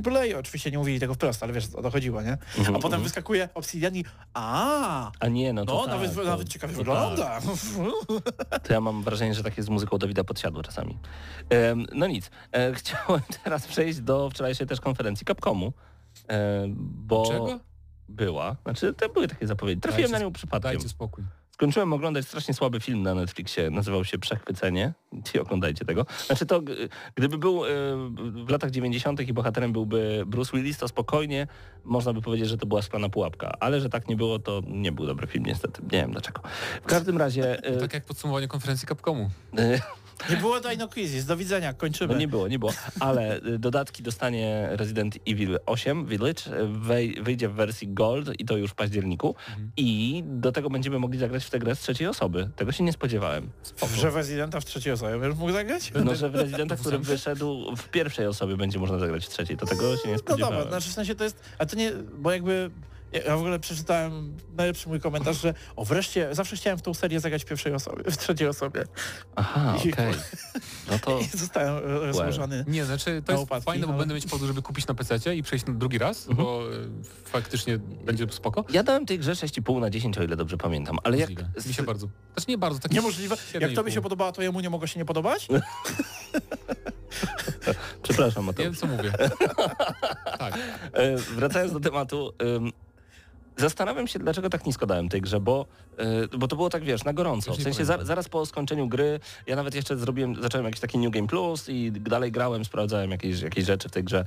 AAA. Oczywiście nie mówili tego wprost, ale wiesz, o to chodziło, nie? A Mhm, potem mhm. wyskakuje Obsidian i a, A nie, no to no, tak, nawet, to, nawet ciekawie to wygląda. Tak. To ja mam wrażenie, że tak jest z muzyką Dawida Podsiadło czasami. No nic, e, chciałem teraz przejść do wczorajszej też konferencji Capcomu, e, bo Czego? była, znaczy to były takie zapowiedzi. Trafiłem Dajcie na nią przypadkiem. Dajcie spokój. Skończyłem oglądać strasznie słaby film na Netflixie, nazywał się Przechwycenie. Nie oglądajcie tego. Znaczy to, gdyby był e, w latach 90. i bohaterem byłby Bruce Willis, to spokojnie można by powiedzieć, że to była szklana pułapka. Ale że tak nie było, to nie był dobry film niestety. Nie wiem dlaczego. W każdym razie... e, Tak jak podsumowanie konferencji Capcomu. Nie było Dino Crisis, do widzenia, kończymy. No nie było, nie było. Ale y, dodatki dostanie Resident Evil 8 Village, y, wej, wyjdzie w wersji Gold i to już w październiku. Mhm. I do tego będziemy mogli zagrać w tę grę z trzeciej osoby. Tego się nie spodziewałem. Że w Residenta w trzeciej osobie będziesz mógł zagrać? No, że w Residenta, który wyszedł w pierwszej osobie będzie można zagrać w trzeciej. To tego się nie No spodziewałem. dobra, znaczy w sensie to jest, a to nie, bo jakby ja w ogóle przeczytałem najlepszy mój komentarz, że o wreszcie, zawsze chciałem w tą serię zagrać w pierwszej osobie, w trzeciej osobie. Aha, okej. No to... I zostałem e, rozłożony. Nie, znaczy to jest fajne, bo ale- będę mieć powód, żeby kupić na PC i przejść na drugi raz, Mhm. bo e, faktycznie będzie spoko. Ja dałem tej grze 6,5 na 10, o ile dobrze pamiętam. Ale jak... Możliwe. Mi się bardzo. Znaczy nie bardzo, taki Niemożliwe. Jak tobie 7,5. się podobało, to jemu nie mogło się nie podobać? Przepraszam, Nie Mateusz. wiem co mówię. tak. E, wracając do tematu, zastanawiam się, dlaczego tak nisko dałem tej grze, bo, y, bo to było tak, wiesz, na gorąco. W sensie za, zaraz po skończeniu gry, ja nawet jeszcze zrobiłem, zacząłem jakiś taki New Game Plus i dalej grałem, sprawdzałem jakieś, jakieś rzeczy w tej grze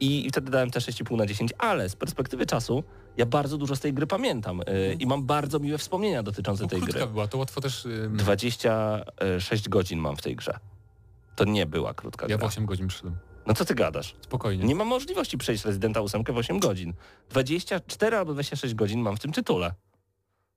i, i wtedy dałem te 6,5 na 10, ale z perspektywy czasu ja bardzo dużo z tej gry pamiętam y, i mam bardzo miłe wspomnienia dotyczące tej gry. była, to łatwo też... ym, 26 godzin mam w tej grze. To nie była krótka Ja w gra. 8 godzin przyszedłem. No co ty gadasz? Spokojnie. Nie mam możliwości przejść Residenta 8 w 8 godzin. 24 albo 26 godzin mam w tym tytule.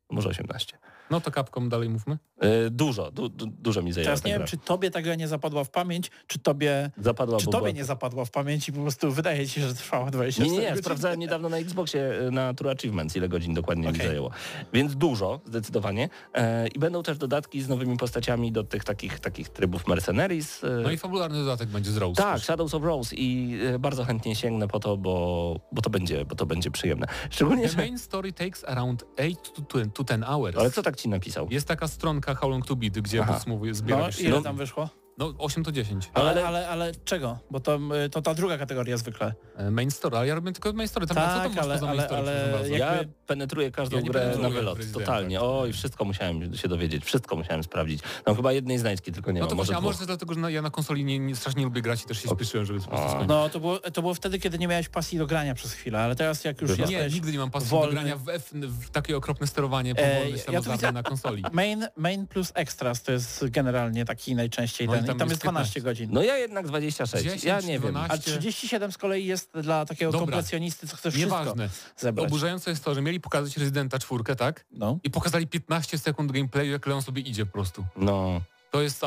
Może 18. No to Capcom dalej mówmy. Yy, dużo, du, du, dużo mi zajęło Teraz nie wiem, gra. czy tobie ta gra nie zapadła w pamięć, czy tobie, Zapadła, czy tobie była- nie zapadła w pamięć i po prostu wydaje ci się, że trwała 24 Nie, nie, nie, godziny. sprawdzałem niedawno na Xboxie y, na True Achievements, ile godzin dokładnie mi Okej. zajęło. Więc dużo, zdecydowanie. E, I będą też dodatki z nowymi postaciami do tych takich, takich trybów Mercenaries. e, No i fabularny dodatek będzie z Rose. Tak. Shadows of Rose i e, bardzo chętnie sięgnę po to, bo, bo, to, będzie, bo to będzie przyjemne. Szczególnie, The że... main story takes around 8 to 10 hours. Ale co tak ci napisał? Jest taka stronka How Long to Beat, gdzie Aha. podsumowuje, zbiera No, ile tam wyszło? No 8 to 10. Ale, Ale- ale, ale, czego? Bo to, y, to ta druga kategoria zwykle. E, Main story, ale ja robię tylko main story. Tam, co tam Tak, ale- main ale- story, ale Ja jakby- penetruję każdą Ja grę na wylot, totalnie. tak. Oj, wszystko musiałem się dowiedzieć, wszystko musiałem sprawdzić. Tam chyba jednej znajdźki tylko nie No ma, to może właśnie, a może dlatego, że na, ja na konsoli nie, nie, strasznie lubię grać i też się spieszyłem, żeby po. No to było, to było wtedy, kiedy nie miałeś pasji do grania przez chwilę, ale teraz jak już Bywa. Nie, nigdy nie mam pasji wolny. do grania w, F, w takie okropne sterowanie E, powolne, ja tu widzę- na konsoli. Main, main plus extras to jest generalnie taki najczęściej No ten. Tam tam jest jest 12 15. godzin. No ja jednak 26, 10, ja nie wiem. 12. A 37 z kolei jest dla takiego Dobra. kompletsionisty, co chce wszystko Nieważne. zebrać. Oburzające jest to, że mieli pokazać Residenta czwórkę, tak? No. I pokazali 15 sekund gameplayu, jak Leon sobie idzie po prostu. No, To jest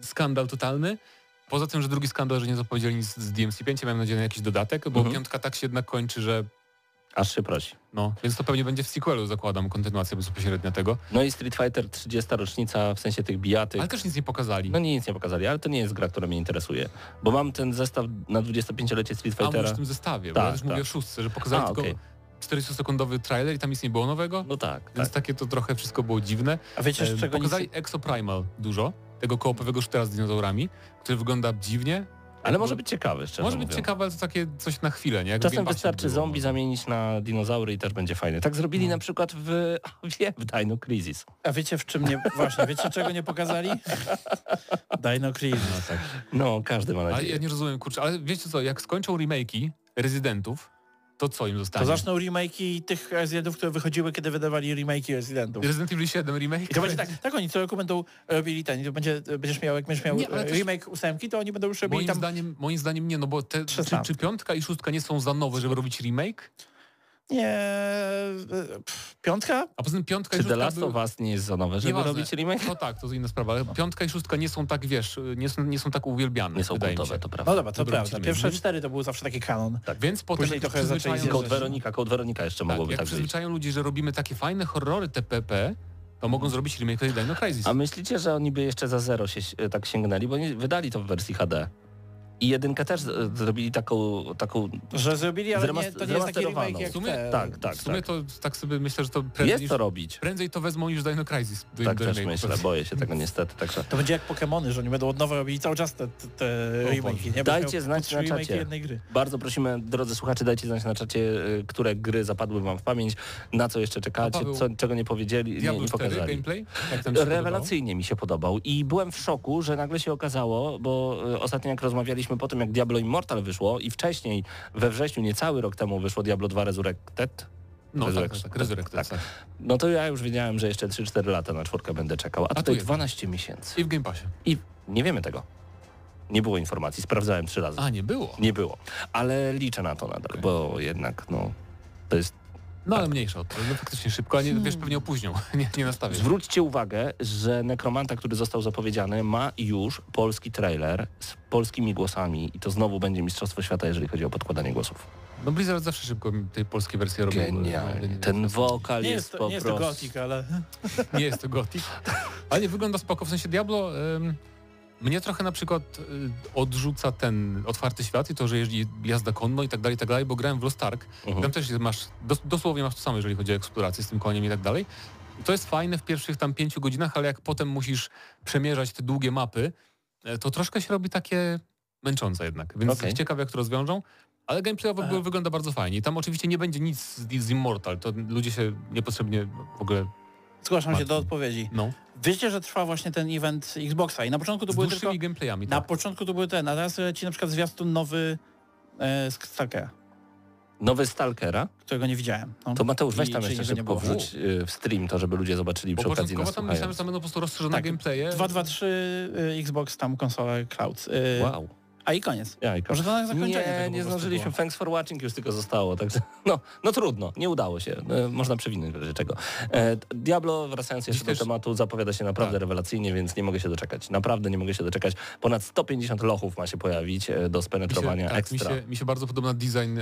skandal totalny. Poza tym, że drugi skandal, że nie zapowiedzieli nic z DMC5, ja mam nadzieję na jakiś dodatek, bo Mhm. piątka tak się jednak kończy, że aż się prosi. no, więc to pewnie będzie w sequelu, zakładam, kontynuacja bezpośrednia tego. No i Street Fighter 30 rocznica, w sensie tych bijatyk. Ale też nic nie pokazali. No nic nie pokazali, ale to nie jest gra, która mnie interesuje. Bo mam ten zestaw na 25-lecie Street A mówisz Fightera. w tym zestawie, bo ja Tak, też tak. mówię o szóstce, że pokazali A, tylko okej. 40-sekundowy trailer i tam nic nie było nowego, No tak, więc tak. takie to trochę wszystko było dziwne. A wiecie, E, z czego nic... Pokazali Exoprimal dużo, tego kołopowego shootera z dinozaurami, który wygląda dziwnie. Ale może być ciekawy, szczerze Może być mówiąc. ciekawe, ale to takie coś na chwilę, nie? Jak Czasem wystarczy było. zombie zamienić na dinozaury i też będzie fajnie. Tak zrobili No. na przykład w, wiem, w Dino Crisis. A wiecie w czym nie... Właśnie, wiecie czego nie pokazali? Dino Crisis. No, każdy ma Ale nadzieję. ja nie rozumiem, kurczę, ale wiecie co, jak skończą remake'i Residentów, to co im To zostanie? zaczną remake'i tych Residentów, które wychodziły, kiedy wydawali remake'i Residentów. Resident Evil 7 remake? I to będzie tak, tak oni co roku będą robili ten, to będzie, będziesz miał, jak będziesz miał Nie, e, też- remake ósemki, to oni będą już robili Moim tam... zdaniem, moim zdaniem nie, no bo te, czy, 16. czy piątka i szóstka nie są za nowe, żeby robić remake? Nie, e, piątka? A poza tym piątka i Czy The szóstka Last of Us nie jest za nowe, żeby Nieważne. robić remake? No tak, to jest inna sprawa, ale piątka i szóstka nie są tak, wiesz, nie są, nie są tak uwielbiane, Nie są kultowe, to prawda. No dobra, to prawda. Pierwsze cztery to był zawsze taki kanon. Tak, więc potem Później trochę zaczęli Code. Weronika, Code Weronika jeszcze tak, mogłoby jak tak być. przyzwyczają ludzi, że robimy takie fajne horrory TPP, to mogą zrobić remake Dino Crisis. A myślicie, że oni by jeszcze za zero się tak sięgnęli, bo oni wydali to w wersji HD. I jedynkę też zrobili taką, taką Że zrobili, ale nie, to nie jest taki remake jak W sumie- te. tak, tak, w sumie tak. to tak sobie myślę, że to prędzej, Jest niż, to robić. prędzej to wezmą niż Dino Crisis. Do, Tak do też myślę, boję się tego niestety. Także To będzie jak Pokémony, że oni będą od nowa robili cały czas te, te, remake'i. Dajcie znać na czacie. jednej gry. bardzo prosimy, drodzy słuchacze, dajcie znać na czacie, y, które gry zapadły wam w pamięć, na co jeszcze czekacie, Paweł, co, czego nie powiedzieli, nie, Diablo nie 4 pokazali. gameplay? Rewelacyjnie mi się podobał i byłem w szoku, że nagle się okazało, bo y, ostatnio jak rozmawialiśmy po tym, jak Diablo Immortal wyszło i wcześniej we wrześniu, niecały rok temu wyszło Diablo 2 Resurrected, No tak, tak, Resurrected. tak, Resurrected, tak. no to ja już wiedziałem, że jeszcze 3-4 lata na czwórkę będę czekał, a, tu tutaj jednak. 12 miesięcy. I w Game Passie. I nie wiemy tego. Nie było informacji, sprawdzałem trzy razy. A, nie było. Nie było, ale liczę na to nadal, Okej. bo jednak no, to jest No ale mniejsza od tego. No faktycznie szybko, a nie, wiesz, pewnie opóźnią. nie, nie nastawię. Zwróćcie uwagę, że Nekromanta, który został zapowiedziany, ma już polski trailer z polskimi głosami i to znowu będzie Mistrzostwo Świata, jeżeli chodzi o podkładanie głosów. No Blizzard zawsze szybko tej polskiej wersji robi. Genialnie. Ten wokal Nie jest, to, po nie jest to prostu... Gothic, ale... Nie jest to Gothic. Ale nie wygląda spoko. W sensie Diablo... ym, mnie trochę na przykład y, odrzuca ten otwarty świat i to, że jeździ jazda konno i tak dalej, i tak dalej, bo grałem w Lost Ark. Mhm. Tam też masz, dos, dosłownie masz to samo, jeżeli chodzi o eksplorację z tym koniem i tak dalej. To jest fajne w pierwszych tam pięciu godzinach, ale jak potem musisz przemierzać te długie mapy, e, to troszkę się robi takie męczące jednak. Więc Okej. ciekawe, jak to rozwiążą. Ale gameplayowo Aha. wygląda bardzo fajnie. I tam oczywiście nie będzie nic z, z Immortal. To ludzie się niepotrzebnie w ogóle... Zgłaszam się do odpowiedzi. No, Wiecie, że trwa właśnie ten event Xboxa i na początku to z były tylko... gameplayami. Na Tak. początku to były ten, a teraz leci na przykład zwiastun nowy e, Stalkera, Nowy Stalkera. którego nie widziałem. No. To Mateusz, weź tam jeszcze szybko wrzuć y, w stream to, żeby ludzie zobaczyli Bo przy okazji nas tam myślałem, że tam będą po prostu rozszerzone Tak. gameplaye. 223 y, Xbox, tam konsola Cloud. Y, Wow. A i koniec. Jajko. Może to na zakończenie Nie, nie zdążyliśmy. było. Thanks for watching już tylko zostało. Także no, no trudno, nie udało się. E, można przewinąć w razie czego. E, Diablo, wracając jeszcze Dziś do też- tematu, zapowiada się naprawdę Tak. rewelacyjnie, więc nie mogę się doczekać. Naprawdę nie mogę się doczekać. Ponad 150 lochów ma się pojawić e, do mi spenetrowania się, tak, mi, ekstra. się, mi się bardzo podoba design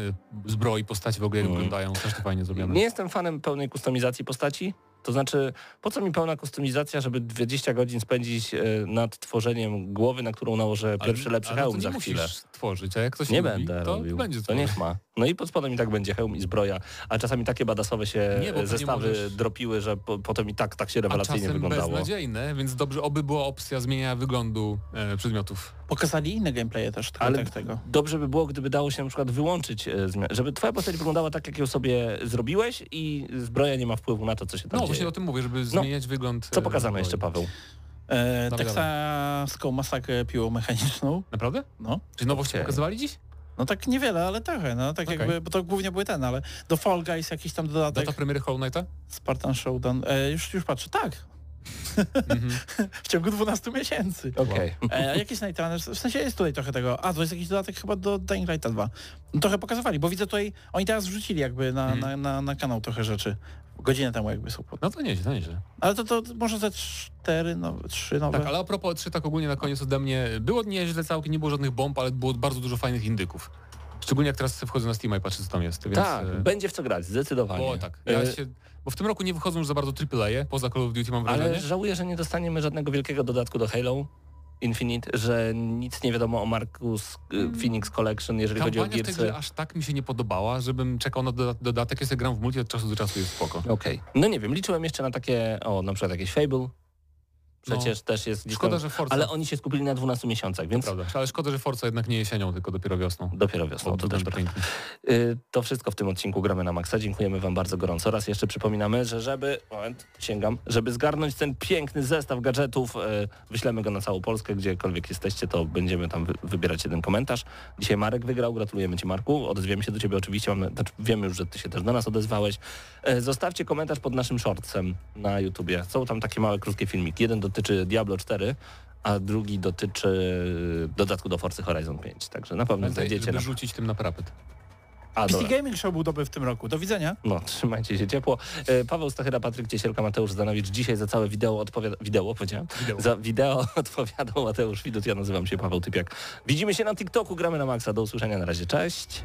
zbroi, postaci w ogóle, jak Mm. wyglądają. Strasznie fajnie zrobione. Nie jestem fanem pełnej kustomizacji postaci, To znaczy, po co mi pełna kustomizacja, żeby 20 godzin spędzić e, nad tworzeniem głowy, na którą nałożę pierwszy lepszy ale hełm to za chwilę? tworzyć, a jak ktoś Nie lubi, będę to robił. będzie to tworzyć. niech ma. No i pod spodem i tak będzie hełm i zbroja, a czasami takie badasowe się Nie, zestawy możesz- dropiły, że po, potem i tak, tak się A rewelacyjnie czasem wyglądało. beznadziejne, więc dobrze, oby była opcja zmieniania wyglądu e, przedmiotów. Pokazali inne gameplaye też tylko Ale tak tego. dobrze by było, gdyby dało się na przykład wyłączyć, e, żeby twoja postać wyglądała tak, jak ją sobie zrobiłeś i zbroja nie ma wpływu na to, co się tam No dzieje. właśnie o tym mówię, żeby zmieniać wygląd. Co e, pokazano zbroi. jeszcze, Paweł? E, Dawaj, teksańską masakrę piłą mechaniczną. Naprawdę? No. Czy nowości Okej. pokazywali dziś? No tak niewiele, ale trochę, no tak Okej. jakby, bo to głównie były ten, ale do Fall Guys jakiś tam dodatek, Data premiery Hollow Knighta? Spartan Showdown, e, już, już patrzę, tak. W ciągu 12 miesięcy. Okej. E, a jakiś w sensie jest tutaj trochę tego, a to jest jakiś dodatek chyba do Dying Lighta 2. No, trochę pokazywali, bo widzę tutaj, oni teraz wrzucili jakby na, Mhm. na, na, na kanał trochę rzeczy. Godzinę temu jakby są. Pod... No to nieźle, to nieźle. Ale to, to może ze cztery, no, trzy nowe. Tak, ale a propos 3 tak ogólnie na koniec ode mnie, było nieźle całkiem, nie było żadnych bomb, ale było bardzo dużo fajnych indyków. Szczególnie jak teraz wchodzę na Steam i patrzę co tam jest, więc... Tak, e, będzie w co grać, zdecydowanie. O tak, ja E, się, bo w tym roku nie wychodzą już za bardzo AAA, poza Call of Duty mam wrażenie. Ale żałuję, że nie dostaniemy żadnego wielkiego dodatku do Halo Infinite, że nic nie wiadomo o Marcus y, Phoenix Collection, jeżeli chodzi o Kampania w tej Gearsy. grze aż tak mi się nie podobała, żebym czekał na doda- dodatek, jak gram w multi od czasu do czasu jest spoko. Okej. No nie wiem, liczyłem jeszcze na takie, o na przykład jakieś Fable. Przecież też jest No. Szkoda, że Forza, Ale oni się skupili na 12 miesiącach, więc prawda, ale szkoda, że Forza jednak nie jesienią, tylko dopiero wiosną. dopiero wiosną. To też pięknie. Y, To wszystko w tym odcinku Gramy na Maxa. Dziękujemy Wam bardzo gorąco. Raz jeszcze przypominamy, że żeby, moment, sięgam, żeby zgarnąć ten piękny zestaw gadżetów, y, wyślemy go na całą Polskę, gdziekolwiek jesteście, to będziemy tam wy- wybierać jeden komentarz. Dzisiaj Marek wygrał, gratulujemy Ci Marku. Odezwiemy się do Ciebie oczywiście, mamy, znaczy wiemy już, że Ty się też do nas odezwałeś. E, Zostawcie komentarz pod naszym shortsem na YouTubie. Są tam takie małe, krótkie filmiki. Jeden dotyczy Diablo 4, a drugi dotyczy dodatku do Forcy Horizon 5. Także na pewno znajdziecie żeby na... rzucić tym na parapet. A, PC dobra. Gaming Show był dobry w tym roku. Do widzenia. No, trzymajcie się ciepło. E, Paweł Stachyra, Patryk Ciesielka, Mateusz Zdanowicz. Dzisiaj za całe wideo odpowiada... Wideo, powiedziałem? Wideo. Za wideo odpowiadał Mateusz Widut. Ja nazywam się Paweł Typiak. Widzimy się na TikToku, gramy na maksa. Do usłyszenia na razie. Cześć.